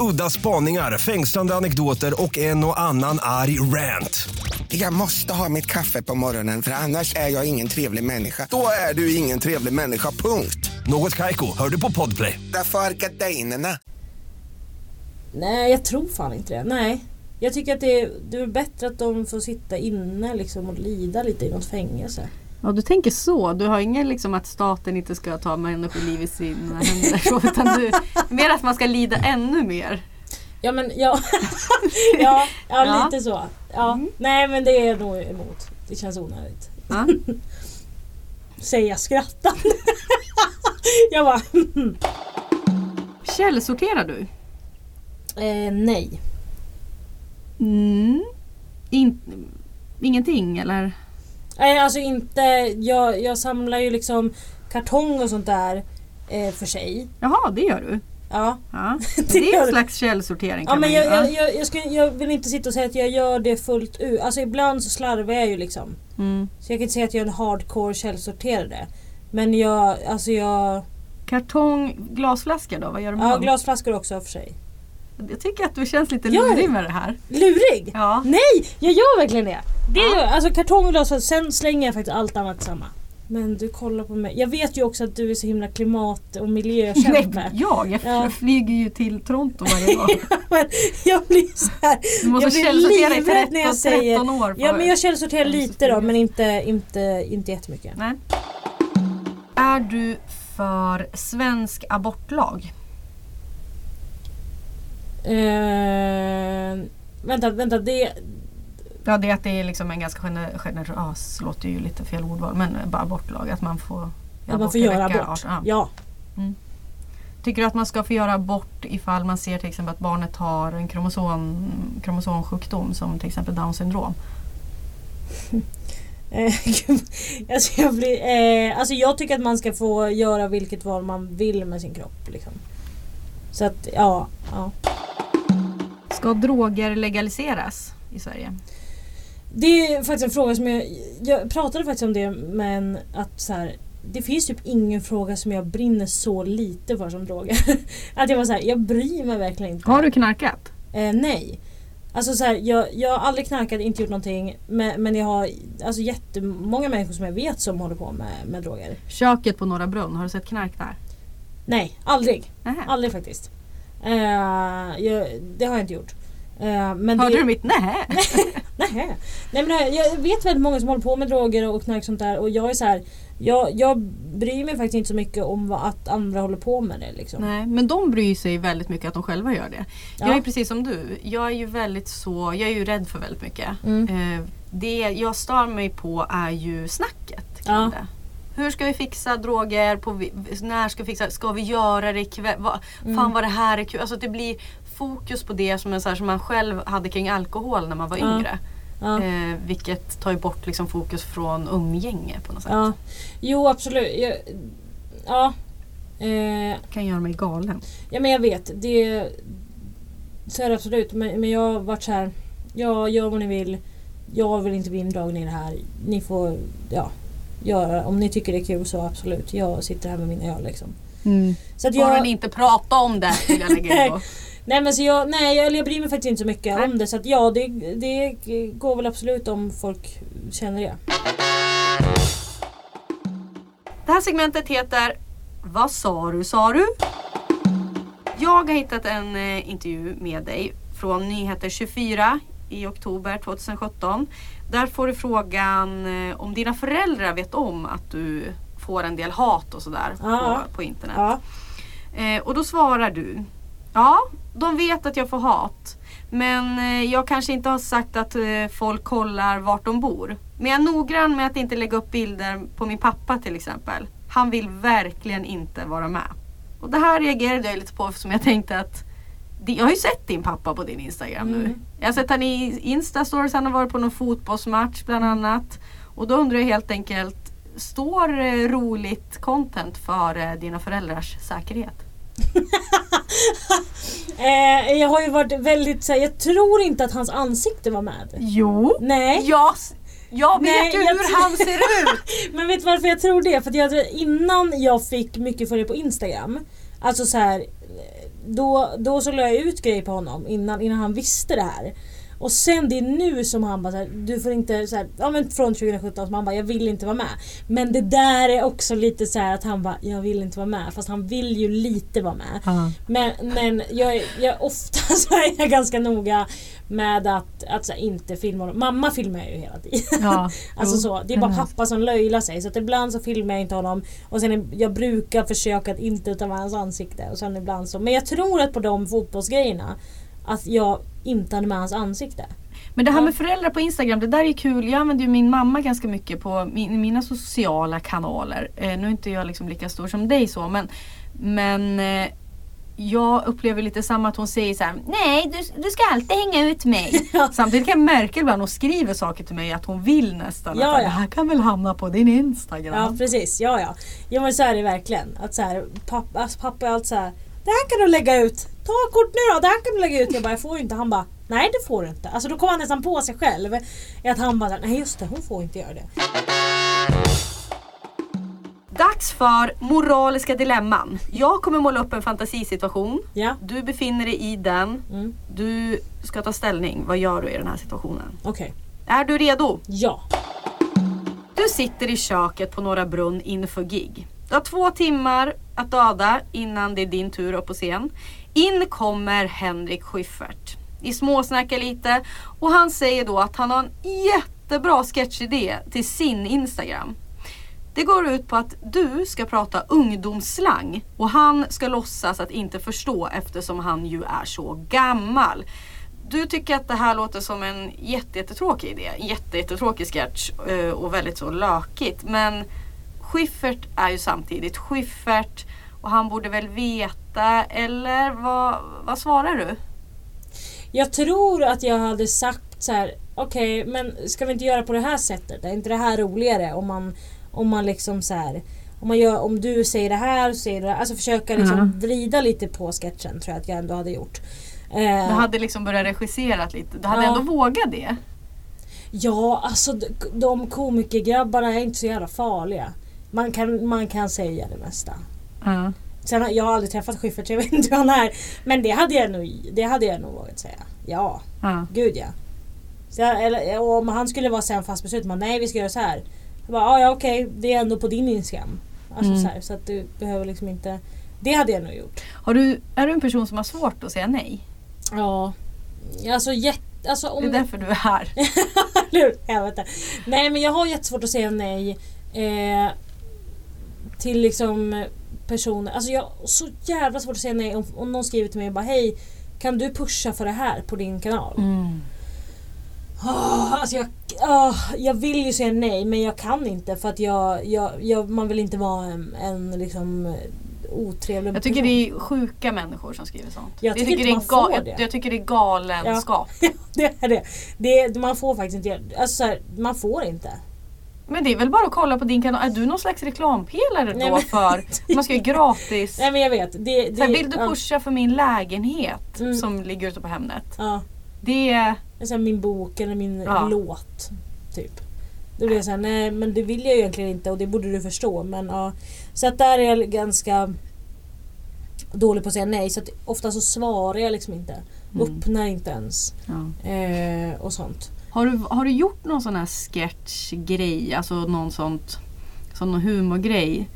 Udda spaningar, fängslande anekdoter och en och annan arg rant. Jag måste ha mitt kaffe på morgonen för annars är jag ingen trevlig människa. Då är du ingen trevlig människa, punkt. Något Kaiko, hör du på Podplay. Därför är gardinerna. Nej, jag tror fan inte det. Nej. Jag tycker att det är, det är bättre att de får sitta inne liksom och lida lite i något fängelse. Ja, du tänker så. Du har ingen liksom att staten inte ska ta människoliv i sina händer. så, Utan du, mer att man ska lida ännu mer. Ja men ja, ja, ja, Ja. lite så. Ja. Nej men det är nog emot. Det känns onödigt. Ja. Säger jag skrattande. jag bara Källsorterar du? eh, nej. Mm. In, ingenting eller? Nej alltså inte, jag, jag samlar ju liksom kartong och sånt där eh, för sig. Jaha, det gör du? Ja. Ja. Det är en slags källsortering. Ja men jag, jag, jag, jag, ska, jag vill inte sitta och säga att jag gör det fullt ut. Alltså ibland så slarvar jag ju liksom. Mm. Så jag kan inte säga att jag är en hardcore källsorterare. Men jag, alltså jag... Kartong, glasflaskor då? Vad gör du med Ja, dem? glasflaskor också för sig. Jag tycker att du känns lite lurig med det här. Lurig! Ja. Nej! Jag gör verkligen det! Det Ja. gör. Alltså kartong och glasflaskor, sen slänger jag faktiskt allt annat samma. Men du kollar på mig. Jag vet ju också att du är så himla klimat och miljökämpe. jag? Jag Ja. flyger ju till Toronto varje dag. Men jag blir så här. Du måste jag källsortera i livrädd 13, när jag säger... 13 år. Ja men jag källsorterar Ja, lite då men inte, inte, inte jättemycket. Nej. Är du för svensk abortlag? Eh, vänta, vänta. Det, Ja, det är att det är liksom en ganska gener- generös, låter ju lite fel ordval, men bara abortlag. Att man får, att man får göra abort. 18. Ja. Tycker du att man ska få göra abort ifall man ser till exempel att barnet har en kromosom, kromosomsjukdom som till exempel Downs syndrom? Eh, alltså, jag blir, eh, alltså jag tycker att man ska få göra vilket val man vill med sin kropp. Liksom. Så att ja, ja. Ska droger legaliseras i Sverige? Det är faktiskt en fråga som jag... Jag pratade faktiskt om det men att så här, Det finns typ ingen fråga som jag brinner så lite för som droger. att jag var så här, jag bryr mig verkligen inte. Har du knarkat? Eh, nej. Alltså så här, jag, jag har aldrig knarkat, inte gjort någonting. Men, men jag har alltså, jättemånga människor som jag vet som håller på med, med droger. Köket på Norra Brunn, har du sett knark där? Nej, aldrig. Nähä. Aldrig faktiskt. Eh, jag, det har jag inte gjort. Eh, men Hörde det, du mitt nej? Nej. Nej men jag- jag vet väldigt många som håller på med droger och knark och sånt där och jag är så här. Jag, jag bryr mig faktiskt inte så mycket om vad, att andra håller på med det liksom. Nej, men de bryr sig väldigt mycket att de själva gör det. Jag Ja. är precis som du. Jag är ju väldigt så, jag är ju rädd för väldigt mycket. Mm. Eh, det jag stör mig på är ju snacket kring Ja. det. Hur ska vi fixa droger? På, när ska vi fixa? Ska vi göra det ikväll? Va, Mm. Fan vad det här är kul. Alltså det blir fokus på det som, en, så här, som man själv hade kring alkohol när man var yngre. Ja. Eh, vilket tar ju bort liksom fokus från umgänge på något sätt. Ja. Jo absolut. Jag, ja. Eh, kan göra mig galen. ja men jag vet. Det, så är det absolut. Men, men jag har varit så här. Ja, gör vad ni vill. Jag vill inte bli indragen i det här. Ni får ja, göra. Om ni tycker det är kul så absolut. Jag sitter här med mina öl liksom. Så att Bara jag, ni inte prata om det vill jag lägga in på. Nej men så jag, nej, jag, jag bryr mig faktiskt inte så mycket Nej. om det. Så att ja, det, det går väl absolut om folk känner det. Det här segmentet heter Vad sa du sa du? Jag har hittat en eh, intervju med dig från Nyheter 24 i oktober 2017. Där får du frågan eh, om dina föräldrar vet om att du får en del hat och sådär Ja. på, på internet. Ja. Eh, och då svarar du Ja, de vet att jag får hat. Men eh, jag kanske inte har sagt att eh, folk kollar vart de bor. Men jag är noggrann med att inte lägga upp bilder på min pappa till exempel. Han vill verkligen inte vara med. Och det här reagerade jag lite på eftersom jag tänkte att jag har ju sett din pappa på din Instagram nu. Mm. Jag har sett han i Instastories, han har varit på någon fotbollsmatch bland annat. Och då undrar jag helt enkelt, står eh, roligt content för eh, dina föräldrars säkerhet? Eh, jag har ju varit väldigt så här, jag tror inte att hans ansikte var med. Jo! Nej. Jag, jag vet Nej, ju jag hur han ser ut! Men vet du varför jag tror det? För att jag, innan jag fick mycket följare på Instagram. Alltså så här, då, då så la jag ut grejer på honom innan, innan han visste det här. Och sen det är nu som han bara så här, du får inte så här, ja men från 2017 som han bara jag vill inte vara med. Men det där är också lite så här att han bara jag vill inte vara med fast han vill ju lite vara med. Ja. Men, men jag, jag, ofta så är jag ganska noga med att, att så här, inte filma honom. Mamma filmar jag ju hela tiden. Ja. Alltså Jo, så, det är bara pappa som löjlar sig. Så att ibland så filmar jag inte honom. Och sen är- jag brukar försöka att inte ta med hans ansikte. Och sen ibland så. Men jag tror att på de fotbollsgrejerna att jag inte hade med hans ansikte. Men det här med föräldrar på Instagram, det där är kul. Jag använder ju min mamma ganska mycket på min, mina sociala kanaler. Eh, nu är inte jag liksom lika stor som dig så men, men eh, jag upplever lite samma att hon säger så här: Nej du, du ska alltid hänga ut mig. Ja. Samtidigt kan jag märka ibland hon skriver saker till mig att hon vill nästan. Ja, att ja. det här kan väl hamna på din Instagram. Ja precis, ja ja. Ja men så är det verkligen. Att så här, pappa, alltså, pappa är alltid så här. Det här kan du lägga ut. Ta kort nu då, det här kan du lägga ut. Jag bara, jag får ju inte. Han bara, nej det får du inte. Alltså då kommer han nästan på sig själv. Att han bara, nej just det, hon får inte göra det. Dags för moraliska dilemman. Jag kommer måla upp en fantasisituation. Ja, Du befinner dig i den. Mm. Du ska ta ställning. Vad gör du i den här situationen? okej. Är du redo? Ja. Du sitter i köket på Norra Brunn inför gig. Du har två timmar att döda innan det är din tur upp på scen. In kommer Henrik Schyffert. i småsnackar lite och han säger då att han har en jättebra sketchidé till sin Instagram. Det går ut på att du ska prata ungdomsslang och han ska låtsas att inte förstå eftersom han ju är så gammal. Du tycker att det här låter som en jättetråkig idé. En jättetråkig sketch eh, och väldigt så lökigt. Men Schyffert är ju samtidigt Schyffert och han borde väl veta eller vad, vad svarar du? Jag tror att jag hade sagt så här. okej men ska vi inte göra på det här sättet? Är inte det här roligare om man, om man liksom så här. Om, man gör, om du säger det här och säger det här. Alltså försöka liksom Mm. vrida lite på sketchen tror jag att jag ändå hade gjort. Du Eh, hade liksom börjat regissera lite. Du hade Ja. ändå vågat det. Ja, alltså de, de komikergrabbarna är inte så jävla farliga. Man kan, man kan säga det mesta. Sen, har- jag har aldrig träffat Schyffert så jag vet inte hur han är. Men det hade jag nog, det hade jag nog vågat säga. Ja, Ja. gud ja. Så jag, eller, om han skulle vara sen fast beslut, man, nej vi ska göra så här. Jag bara, "Ah, ja okej, det är ändå på din Instagram. Alltså Mm. så, här, så att du behöver liksom inte... Det hade jag nog gjort. Har du, är du en person som har svårt att säga nej? Ja. Alltså jätte... Alltså, om, Det är därför du är här. Helvete. Nej men jag har jättesvårt att säga nej. Eh, till liksom personer. Alltså jag har så jävla svårt att säga nej om, om någon skriver till mig och bara hej kan du pusha för det här på din kanal? Mm. Ah, alltså jag, ah, jag vill ju säga nej men jag kan inte för att jag, jag, jag, man vill inte vara en, en liksom eh, otrevlig Jag tycker person. det är sjuka människor som skriver sånt. Jag tycker inte det är man får jag, det. jag tycker det är galenskap. det är det. det. Man får faktiskt inte alltså så här, man får inte. Men det är väl bara att kolla på din kanal. Är du någon slags reklampelare då Nej, för man ska ju gratis? Nej men jag vet. Det, det, Så här, vill du ja, pusha för min lägenhet Mm. som ligger ute på Hemnet? Ja. Det är... Så min bok eller min Ja. låt. Typ. Då blir jag såhär, nej men det vill jag egentligen inte och det borde du förstå. Men ja. Så att där är jag ganska dålig på att säga nej. Så att ofta så svarar jag liksom inte. Mm. Öppnar inte ens. Ja. Eh, och sånt. Har, du, har du gjort någon sån här sketchgrej? Alltså någon sånt, sån humorgrej?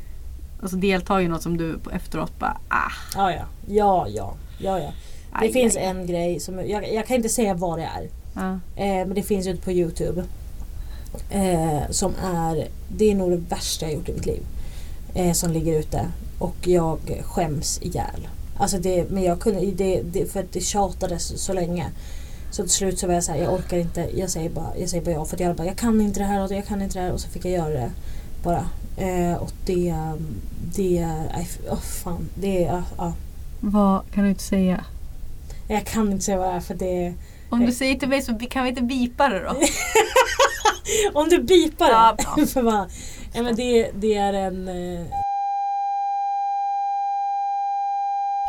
Alltså deltagit i något som du efteråt bara ah. Ja ja. Ja ja. ja, ja. Det aj, finns aj. en grej som jag, jag kan inte säga vad det är. Ja. Eh, men det finns ute på Youtube. Eh, som är, det är nog det värsta jag gjort i mitt liv. Eh, som ligger ute. Och jag skäms ihjäl. Alltså det, men jag kunde, det, det, för att det tjatades så länge. Så till slut så var jag såhär, jag orkar inte. Jag säger bara, jag säger bara ja. För att jag bara, jag kan inte det här och jag kan inte det här. Och så fick jag göra det. Bara. Eh, och det, det oh, fan. Det är, ja. Vad kan du inte säga? Jag kan inte säga vad det är för det Om du säger till mig så kan vi inte bipa det då? Om du bipar Ja, det. bra. för fan. Ja, men det, det är en... eh,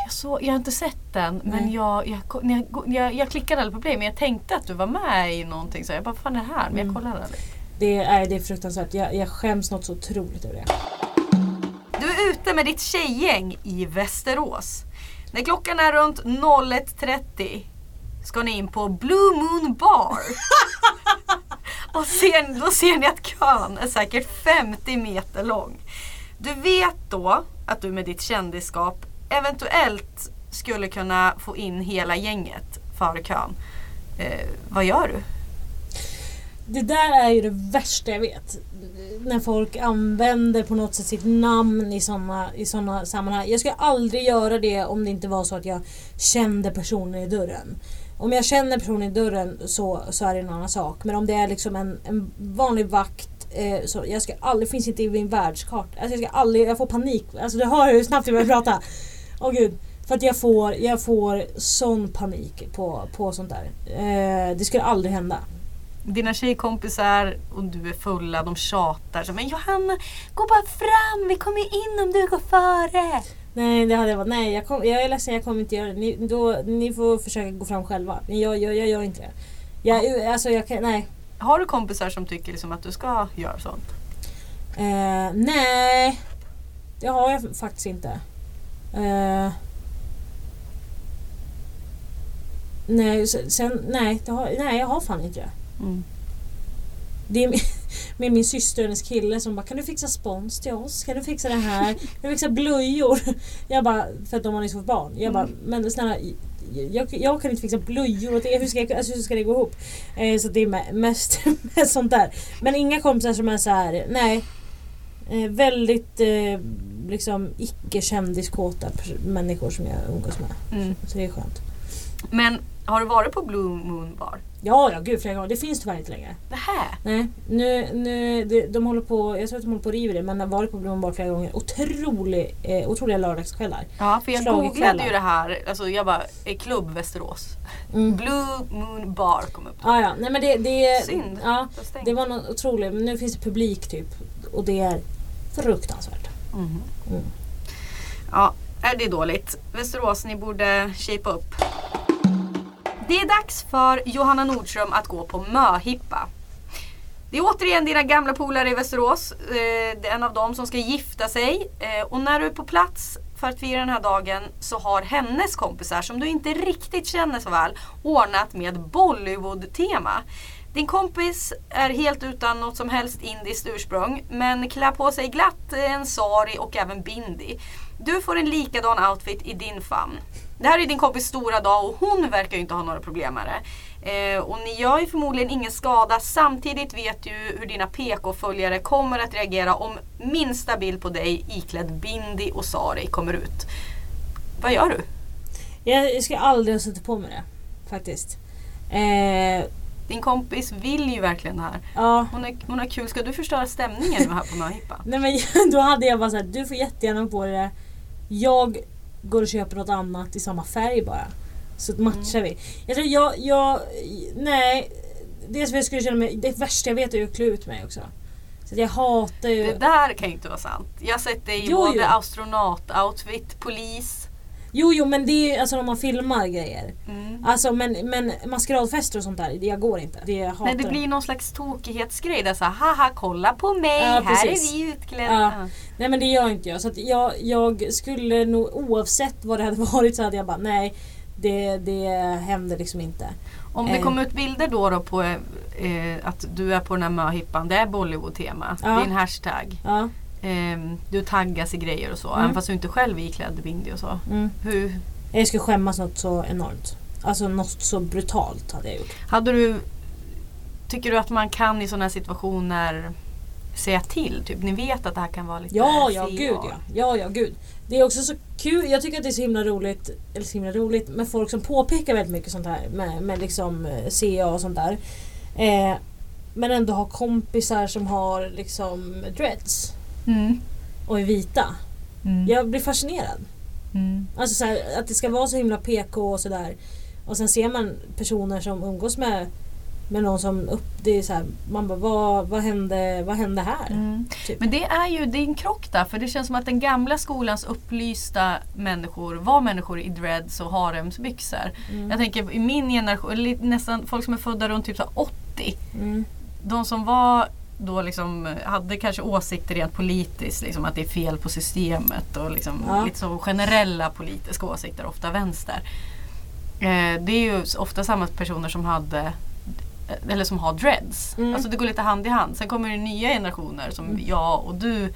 Jag, så, jag har inte sett den men Nej. jag, jag, när jag, jag, jag klickade aldrig på play men jag tänkte att du var med i någonting så jag bara, vad fan är det här? Men jag Mm. kollade aldrig. Det är, det är fruktansvärt. Jag, jag skäms något så otroligt över det. Du är ute med ditt tjejgäng i Västerås. När klockan är runt 01.30 ska ni in på Blue Moon Bar. och ser, då ser ni att kön är säkert 50 meter lång. Du vet då att du med ditt kändisskap eventuellt skulle kunna få in hela gänget före kön. Eh, vad gör du? Det där är ju det värsta jag vet. När folk använder på något sätt sitt namn i sådana i såna sammanhang. Jag skulle aldrig göra det om det inte var så att jag kände personen i dörren. Om jag känner personen i dörren så, så är det en annan sak. Men om det är liksom en, en vanlig vakt eh, så jag ska aldrig, finns inte i min världskarta. Alltså jag ska aldrig, jag får panik. Alltså du hör hur snabbt jag börjar prata. Åh gud. För att jag får, jag får sån panik på, på sånt där. Eh, det skulle aldrig hända. Dina tjejkompisar och du är fulla, de tjatar. Så, men Johanna, gå bara fram, vi kommer in om du går före. Nej, det hade jag varit. Nej, jag, kom, jag är ledsen, jag kommer inte göra det. Ni, då, ni får försöka gå fram själva. Men jag, jag, jag gör inte det. Jag, alltså, jag kan, nej. Har du kompisar som tycker liksom att du ska göra sånt? Eh, nej, det har jag faktiskt inte. Eh, nej, sen, nej, har, nej, jag har fan inte det. Mm. Det är min, med min syster och hennes kille som bara Kan du fixa spons till oss? Kan du fixa det här? Kan du fixa blöjor? Jag bara, för att de har nyss fått barn. Jag bara, men snälla jag, jag kan inte fixa blöjor åt er. Hur ska, jag, alltså, hur ska det gå ihop? Eh, så det är me- mest, mest sånt där. Men inga kompisar som är så här, nej. Eh, väldigt eh, liksom icke kändiskåta pers- människor som jag umgås med. Mm. Så det är skönt. Men har du varit på Blue Moon Bar? Ja, ja gud flera gånger. Det finns tyvärr inte längre. Nähä? Nej, nu, nu, de, de håller på, jag tror att de håller på att riva det men jag har varit på Blomman Bar flera gånger. Otrolig, eh, otroliga lördagskvällar. Ja, för jag googlade ju det här. Alltså jag bara, klubb Västerås? Mm. Blue Moon Bar kom upp. Ah, ja, nej men det, det, Synd. ja, det var något otroligt. Men nu finns det publik typ. Och det är fruktansvärt. Mhm. Mm. Ja, är det dåligt? Västerås, ni borde shape upp. Det är dags för Johanna Nordström att gå på möhippa. Det är återigen dina gamla polare i Västerås. Det är en av dem som ska gifta sig. Eh, och när du är på plats för att fira den här dagen så har hennes kompisar, som du inte riktigt känner så väl, ordnat med Bollywood-tema. Din kompis är helt utan något som helst indiskt ursprung men klär på sig glatt en sari och även bindi. Du får en likadan outfit i din famn. Det här är din kompis stora dag och hon verkar ju inte ha några problem med det. Eh, och ni gör ju förmodligen ingen skada. Samtidigt vet du hur dina PK-följare kommer att reagera om minsta bild på dig iklädd bindi och sari kommer ut. Vad gör du? Jag ska aldrig ha suttit på mig det. Faktiskt. Eh, din kompis vill ju verkligen det här. ja. Hon är, hon är kul. Ska du förstöra stämningen nu här på möhippa? Nej men då hade jag bara såhär, du får jättegärna på det. Jag går och köper något annat i samma färg bara. Så matchar vi. Jag tror jag, jag, nej. Det som jag skulle känna mig, det värsta jag vet är att klä ut mig också. Så jag hatar ju... Det där kan ju inte vara sant. Jag har sett dig i både astronaut-outfit, polis. Jo jo men det är alltså när man filmar grejer. Mm. Alltså men, men maskeradfester och sånt där, det jag går inte. Det jag hatar Nej, det blir någon slags tokighetsgrej där så haha kolla på mig, Ja, här är vi utklädda. Ja. Nej men det gör inte jag. Så jag, jag skulle nog oavsett vad det hade varit så hade jag bara nej. Det, det händer liksom inte. Om det Eh. kommer ut bilder då, då på eh, att du är på den här möhippan, det är Bollywood-tema. Ja. Det är en hashtag. Ja. Eh, du taggas i grejer och så, Mm. även fast du inte själv är iklädd bindi och så. Mm. Hur, Jag skulle skämmas något så enormt. Alltså något så brutalt hade jag gjort. hade du, tycker du att man kan i sådana situationer säga till? Typ, ni vet att det här kan vara lite Ja, ja, gud ja. Ja, ja, gud. Det är också så kul. Jag tycker att det är så himla roligt, eller så himla roligt, med folk som påpekar väldigt mycket sånt här med, med liksom eh, CA och sånt där. Eh, men ändå har kompisar som har liksom dreads Mm. och är vita. Mm. Jag blir fascinerad. Mm. Alltså så här, att det ska vara så himla PK och sådär. Och sen ser man personer som umgås med, med någon som upp... Det är så här, man bara, vad, vad, hände, vad hände här? Mm. Typ. Men det är ju det är en krock där för det känns som att den gamla skolans upplysta människor var människor i dreads och haremsbyxor. Mm. Jag tänker i min generation, nästan folk som är födda runt typ så här 80. Mm. De som var då liksom hade kanske åsikter rent politiskt, liksom att det är fel på systemet och liksom Ja. lite så generella politiska åsikter, ofta vänster. Eh, det är ju ofta samma personer som hade eller som har dreads. Mm. Alltså det går lite hand i hand. Sen kommer det nya generationer som jag och du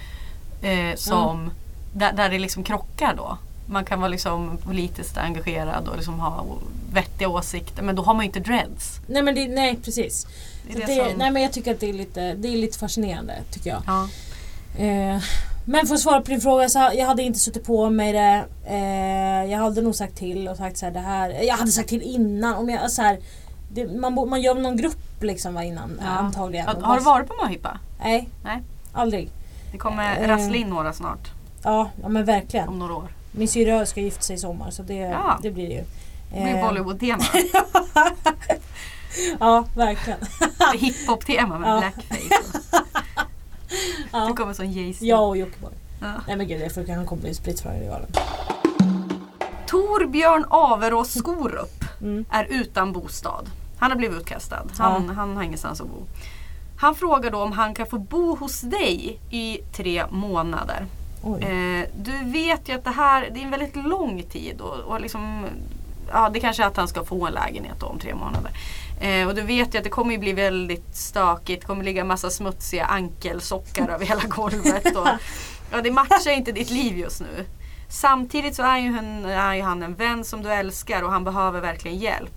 eh, som där, där det liksom krockar då. Man kan vara liksom politiskt engagerad och liksom ha vettiga åsikter men då har man ju inte dreads. Nej men det, nej precis. Det det som- Nej men jag tycker att det är lite, det är lite fascinerande tycker jag. Ja. Eh, men för att svara på din fråga så jag hade inte suttit på mig det. Eh, jag hade nog sagt till och sagt så här, det här. Jag hade sagt till innan. Om jag, så här, det, man, man gör någon grupp liksom va, innan Ja. antagligen. Har, har du varit på möhippa? Nej, Nej. aldrig. Det kommer Eh. rassla in några snart. Ja, ja men verkligen. Om några år. Min syrra ska gifta sig i sommar så det, Ja. det blir det ju. Det blir Eh, Bollywood-tema. Ja, verkligen. Hiphop-tema med Ja. blackface. Ja. Du kommer som Jay-Z. Jag och Jockiboi. Ja. Nej men gud, jag får han kommer bli spritt från rivalen. Torbjörn Averås Skorup Mm. är utan bostad. Han har blivit utkastad. Han, han har ingenstans att bo. Han frågar då om han kan få bo hos dig i tre månader. Eh, du vet ju att det här det är en väldigt lång tid och, och liksom, ja, det kanske är att han ska få en lägenhet då om tre månader. Eh, och du vet ju att det kommer bli väldigt stökigt. Det kommer ligga massa smutsiga ankelsockar över hela golvet. Och, ja, det matchar inte ditt liv just nu. Samtidigt så är ju, han, är ju han en vän som du älskar och han behöver verkligen hjälp.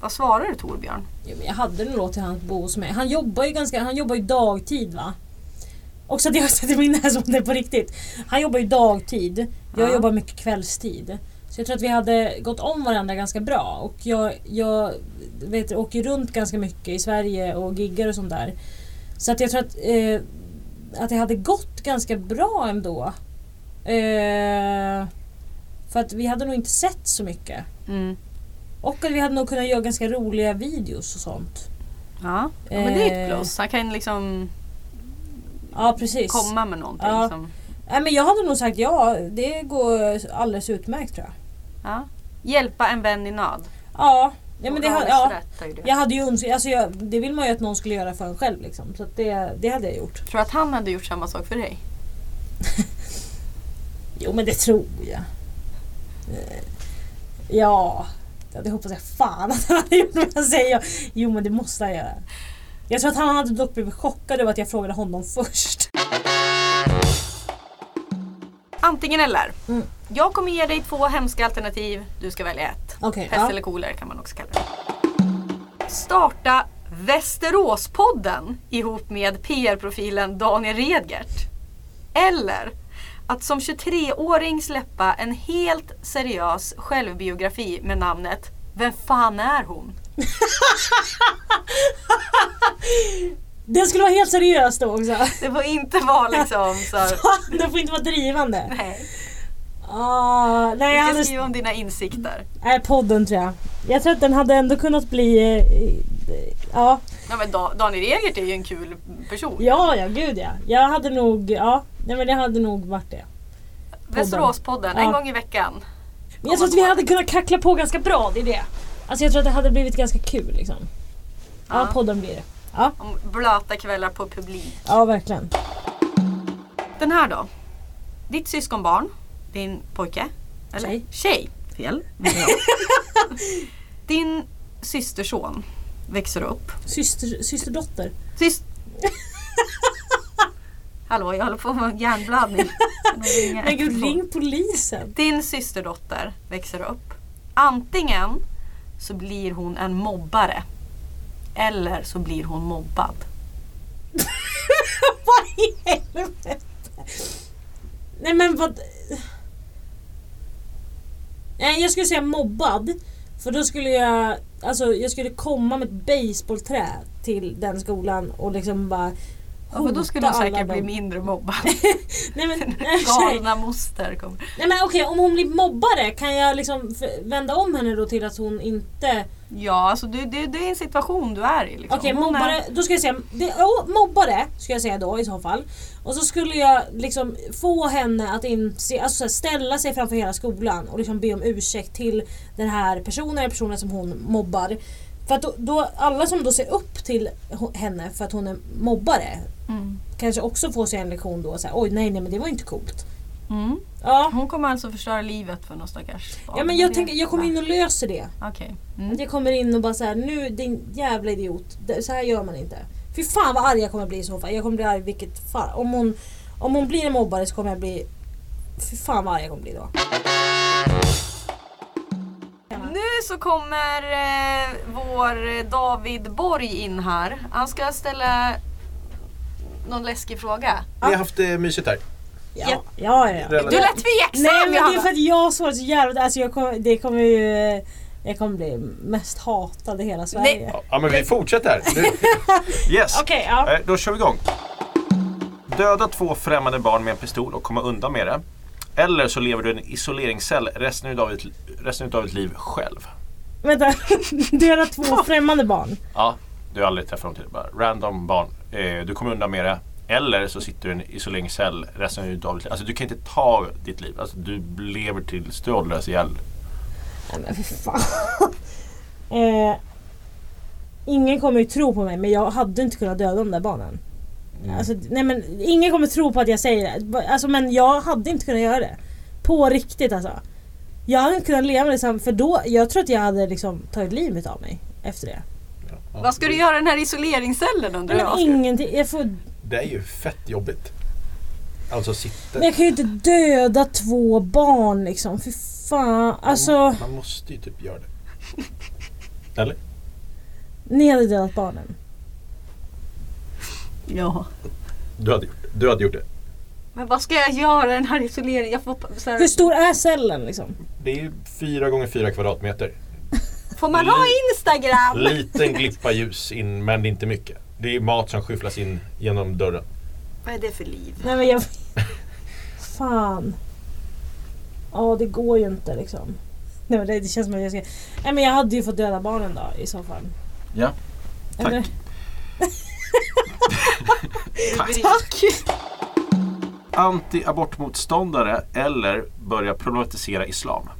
Vad svarar du Torbjörn? Jo, men jag hade nog låtit han bo hos mig. Han jobbar ju ganska, han jobbar ju dagtid va? Också att jag sätter min näsa om det på riktigt. Han jobbar ju dagtid. Jag Ja. jobbar mycket kvällstid. Så jag tror att vi hade gått om varandra ganska bra. Och jag, jag vet, åker runt ganska mycket i Sverige och giggar och sånt där. Så att jag tror att, eh, att det hade gått ganska bra ändå. Eh, för att vi hade nog inte sett så mycket. Mm. Och att vi hade nog kunnat göra ganska roliga videos och sånt. Ja. ja, men det är ett Eh. plus. Han kan liksom Ja precis. komma med någonting. Ja. Som, Nej, men jag hade nog sagt ja, det går alldeles utmärkt tror jag. Ja. Hjälpa en vän i nöd. Ja, ja men det, ha- ja, det. jag hade ju önskat, alltså jag, det vill man ju att någon skulle göra för en själv liksom. Så det, det hade jag gjort. Tror du att han hade gjort samma sak för dig? Jo men det tror jag. Eh, Ja, det hoppas jag fan att han hade gjort men jag säger. Jo men det måste han göra. Jag tror att han hade dock blivit chockad över att jag frågade honom först. Antingen eller. Mm. Jag kommer ge dig två hemska alternativ. Du ska välja ett. Okej, Pest ja. eller kolera kan man också kalla det. Starta Västeråspodden ihop med PR-profilen Daniel Redgert. Eller att som 23-åring släppa en helt seriös självbiografi med namnet Vem fan är hon? Den skulle vara helt seriös då också. Det får inte vara liksom så Den får inte vara drivande. Nej, Ah, nej, du ska hade, skriva om dina insikter. nej, podden tror jag. Jag tror att den hade ändå kunnat bli... eh, Ja, Ja, men Da- Daniel Redgert är ju en kul person. ja, ja gud ja. Jag hade nog... Ja, nej men det hade nog varit det. Västeråspodden, en Ja. gång i veckan. Men jag tror att vi hade kunnat kackla på ganska bra, det är det. Alltså jag tror att det hade blivit ganska kul liksom. Ja, Ja. podden blir det. Ja, Om blöta kvällar på publik. ja verkligen. Den här då. Ditt syskonbarn, din pojke. Eller? Tjej. Tjej. Fel. jag. din systerson växer upp. Syster, systerdotter. Sys- Hallå, jag håller på med hjärnblödning. Men gud, ring polisen. Din systerdotter växer upp. Antingen så blir hon en mobbare. Eller så blir hon mobbad. Vad i helvete? Nej men vad... Nej jag skulle säga mobbad. För då skulle jag... Alltså jag skulle komma med ett baseballträ till den skolan och liksom bara Ja, för då skulle hon säkert bli mindre mobbad. Nej men, nej, Galna moster kommer. nej, men okej om hon blir mobbare kan jag liksom vända om henne då till att hon inte... Ja, alltså det, det, det är en situation du är i. Liksom. Okej Hon mobbare, Är, då ska jag säga det, oh, mobbare ska jag säga då i så fall. Och så skulle jag liksom få henne att inse, alltså ställa sig framför hela skolan och liksom be om ursäkt till den här personen, personen som hon mobbar. För att då, då, alla som då ser upp till henne för att hon är mobbare mm. kanske också får sig en lektion då. Så här, Oj nej nej men det var inte coolt. Mm. Ja. Hon kommer alltså förstöra livet för någon stackars barn. ja men jag tänker, jag kommer in och löser det. Okej. Mm. Jag kommer in och bara såhär, nu din jävla idiot. Så här gör man inte. Fy fan vad arg jag kommer bli i så fall. Jag kommer bli arg vilket fall. Om hon, om hon blir en mobbare så kommer jag bli... Fy fan vad arg jag kommer bli då. Så kommer eh, vår David Borg in här. Han ska ställa någon läskig fråga. Vi har haft det mysigt här. Ja, ja, ja. ja. Du lät tveksam Nej men det är för att jag svarar så jävla... Alltså jag kommer, det kommer ju... Jag kommer bli mest hatad i hela Sverige. Ja, Ja, men vi fortsätter. Nu. Yes. Okej, ja. Eh, Då kör vi igång. Döda två främmande barn med en pistol och komma undan med det. Eller så lever du i en isoleringscell resten av ditt, resten utav ditt liv själv. Vänta, döda två främmande barn. Ja, du har aldrig träffat dem till. Bara random barn. Eh, du kommer undan med det. Eller så sitter du i en isoleringscell resten av ditt liv. Alltså du kan inte ta ditt liv. Alltså, du lever tills du åldras ihjäl. Nej men fy fan. eh, ingen kommer ju tro på mig men jag hade inte kunnat döda de där barnen. Alltså, nej men ingen kommer tro på att jag säger det. Alltså, men jag hade inte kunnat göra det. På riktigt alltså. Jag hade inte kunnat leva liksom, för då, jag tror att jag hade liksom tagit livet av mig efter det. Vad ska du göra i den här isoleringscellen undrar jag? ingenting, jag får, Det är ju fett jobbigt. Alltså sitta... men jag kan ju inte döda två barn liksom. Fy fan. Alltså, Man måste ju typ göra det. Eller? ni hade dödat barnen. Ja. Du hade gjort det. Du hade gjort det. Men vad ska jag göra den här isoleringen? Jag får, så Hur här, stor är cellen liksom? Det är fyra gånger fyra kvadratmeter. får man ha Instagram? Liten glippa ljus in men inte mycket. Det är mat som skyfflas in genom dörren. Vad är det för liv? Nej men jag... Fan. Ja det går ju inte liksom. Nej men det, det känns som att jag ska... Nej men jag hade ju fått döda barnen då i så fall. Ja. Tack. Tack! Anti-abortmotståndare eller börja problematisera islam.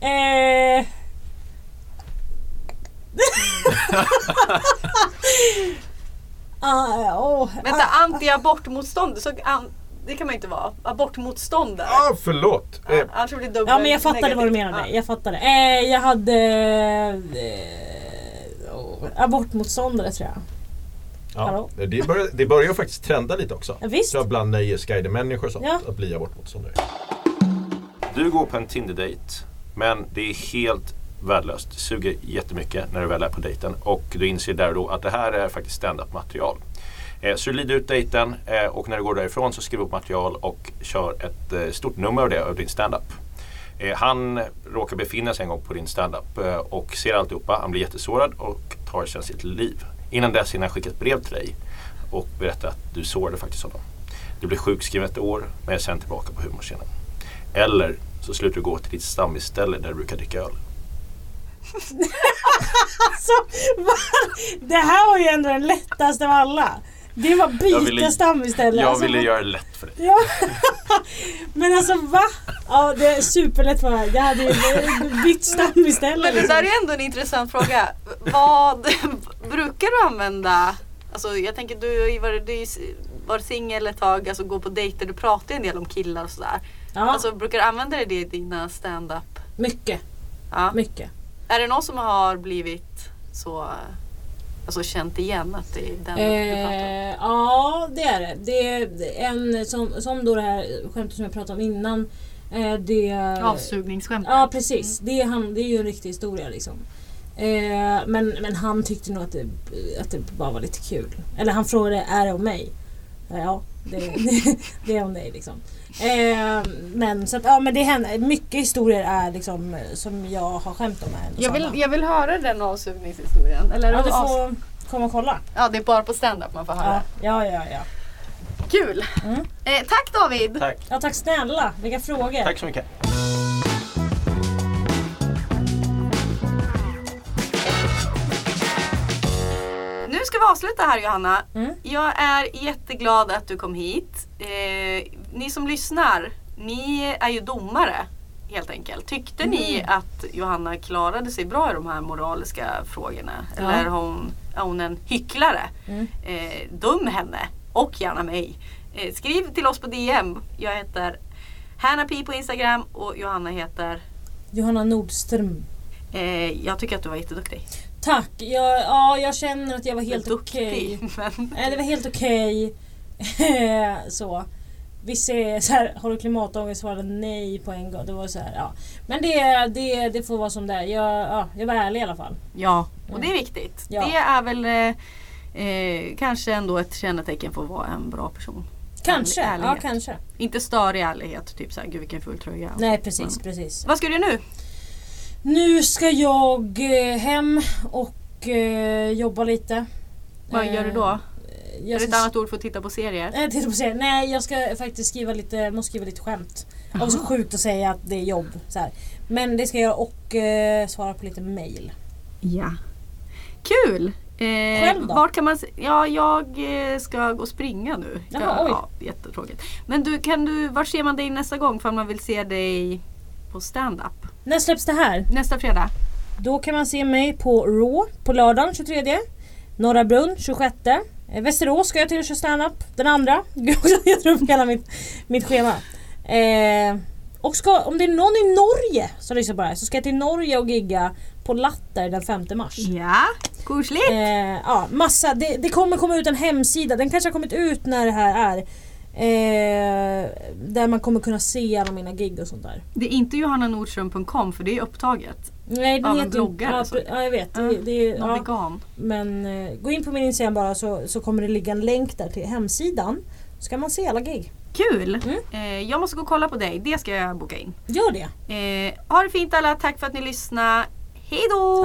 Eh... ah, åh. Vänta, anti-abortmotstånd. Så, an, det kan man ju inte vara. Abortmotståndare. Ah, förlåt! Eh, Ja men jag fattade vad du negativt. menade. Ja. Jag fattade. Eh, jag hade... Eh, oh, abortmotståndare tror jag. ja, det, börjar, det börjar faktiskt trenda lite också. Ja, visst. Så bland nöjesguider-människor och sånt. Ja. Att bli abortmotståndare. Du går på en Tinder-dejt. Men det är helt värdelöst. Det suger jättemycket när du väl är på dejten. Och du inser där och då att det här är faktiskt stand-up material. Eh, Så du lider ut dejten eh, och när du går därifrån så skriver du upp material och kör ett eh, stort nummer av det, av din stand-up. Han råkar befinna sig en gång på din stand-up och ser alltihopa. Han blir jättesårad och tar sen sitt liv. Innan dess hinner han skicka ett brev till dig och berätta att du sårade faktiskt honom. Du blir sjukskriven ett år men är sen tillbaka på humorscenen. Eller så slutar du gå till ditt stammisställe där du brukar dricka öl. Alltså, det här var ju ändå den lättaste av alla. Det var stam istället. Jag Alltså, ville vad- göra det lätt för dig. Ja. Men alltså va? Ja det är superlätt för mig. Jag hade bytt stam istället. Men det liksom. där är ändå en intressant fråga. Vad brukar du använda? Alltså jag tänker du har ju varit, singel ett tag, alltså gå på dejter, du pratar ju en del om killar och sådär. Ja, Alltså brukar du använda det i dina stand-up? mycket, Ja. mycket. Är det någon som har blivit så alltså, känt igen att det är den du pratar om? Eh, ja det är det. Det är en som, som då det här skämtet som jag pratade om innan. Eh, det, Avsugningsskämt. Ja precis. Det, är han, det är ju en riktig historia liksom. Eh, men, men han tyckte nog att det, att det bara var lite kul. Eller han frågade, är det om mig? Eh, Ja, det, det, det är om dig liksom. Eh, men så att, ja men det händer. Mycket historier är liksom som jag har skämt om. Är Jag vill, jag vill höra den avsugningshistorien. Eller Ja du avs- får komma och kolla. ja, det är bara på stand-up man får höra. Ja, ja, ja. ja. Kul! Mm. Eh, tack David! Tack. Ja tack snälla, vilka frågor. Tack så mycket. Vi avsluta här Johanna. Mm. Jag är jätteglad att du kom hit. Eh, ni som lyssnar, ni är ju domare helt enkelt. Tyckte ni Mm. att Johanna klarade sig bra i de här moraliska frågorna? Ja. Eller är hon, är hon en hycklare? Mm. Eh, döm henne och gärna mig. Eh, skriv till oss på DM. Jag heter Hanna Pi på Instagram och Johanna heter Johanna Nordström. eh, Jag tycker att du var jätteduktig. Tack! Jag, ja, jag känner att jag var helt okej. Duktig, men- Nej, det var helt okej. så. Vissa är så här, har du klimatångest? Svarade nej på en gång. Det var så här, ja. Men det, det, det får vara som det är. Jag, ja, jag var ärlig i alla fall. Ja, och det är viktigt. Ja. Det är väl eh, eh, kanske ändå ett kännetecken för att vara en bra person. Kanske. Ärlig- Ja, ärlighet. kanske. Inte störig ärlighet, typ såhär, gud vilken full tröja. Nej, precis, Mm. precis. Vad ska du göra nu? Nu ska jag eh, hem och eh, jobba lite. Vad gör du då? Eh, Är Jag det ett annat ord för att titta på serier? Nej, titta på serien. Nej, jag ska faktiskt skriva lite, måste skriva lite skämt. Det var så sjukt att säga att det är jobb. Så här. Men det ska jag göra och eh, svara på lite mail. Ja. Kul! Eh, Själv då? Vart kan man? Ja, jag ska gå och springa nu. Jaha, ja, oj. ja, jättetråkigt. Men du, kan du, vart ser man dig nästa gång för man vill se dig på stand-up? När släpps det här? Nästa fredag? Då kan man se mig på Raw på lördagen 23. Norra Brunn 26. Eh, Västerås ska jag till och köra standup den andra. Gud, jag drar upp hela mitt, mitt schema. Eh, och ska, om det är någon i Norge som lyssnar på det här så ska jag till Norge och gigga på Latter den 5 mars. Ja, kusligt! Eh, ja, massa. Det, det kommer komma ut en hemsida. Den kanske har kommit ut när det här är. Eh, där man kommer kunna se alla mina gig och sånt där. Det är inte johannanordström.com för det är upptaget. Nej, den Av en heter bloggare, ja, så. pre- ja, jag vet. Ja, Det, det, Någon ja. vegan. Men eh, gå in på min Instagram bara så, så kommer det ligga en länk där till hemsidan. Så kan man se alla gig. Kul! Mm. Eh, jag måste gå och kolla på dig. Det ska jag boka in. Gör det! Eh, ha det fint alla. Tack för att ni lyssnade. Hej då!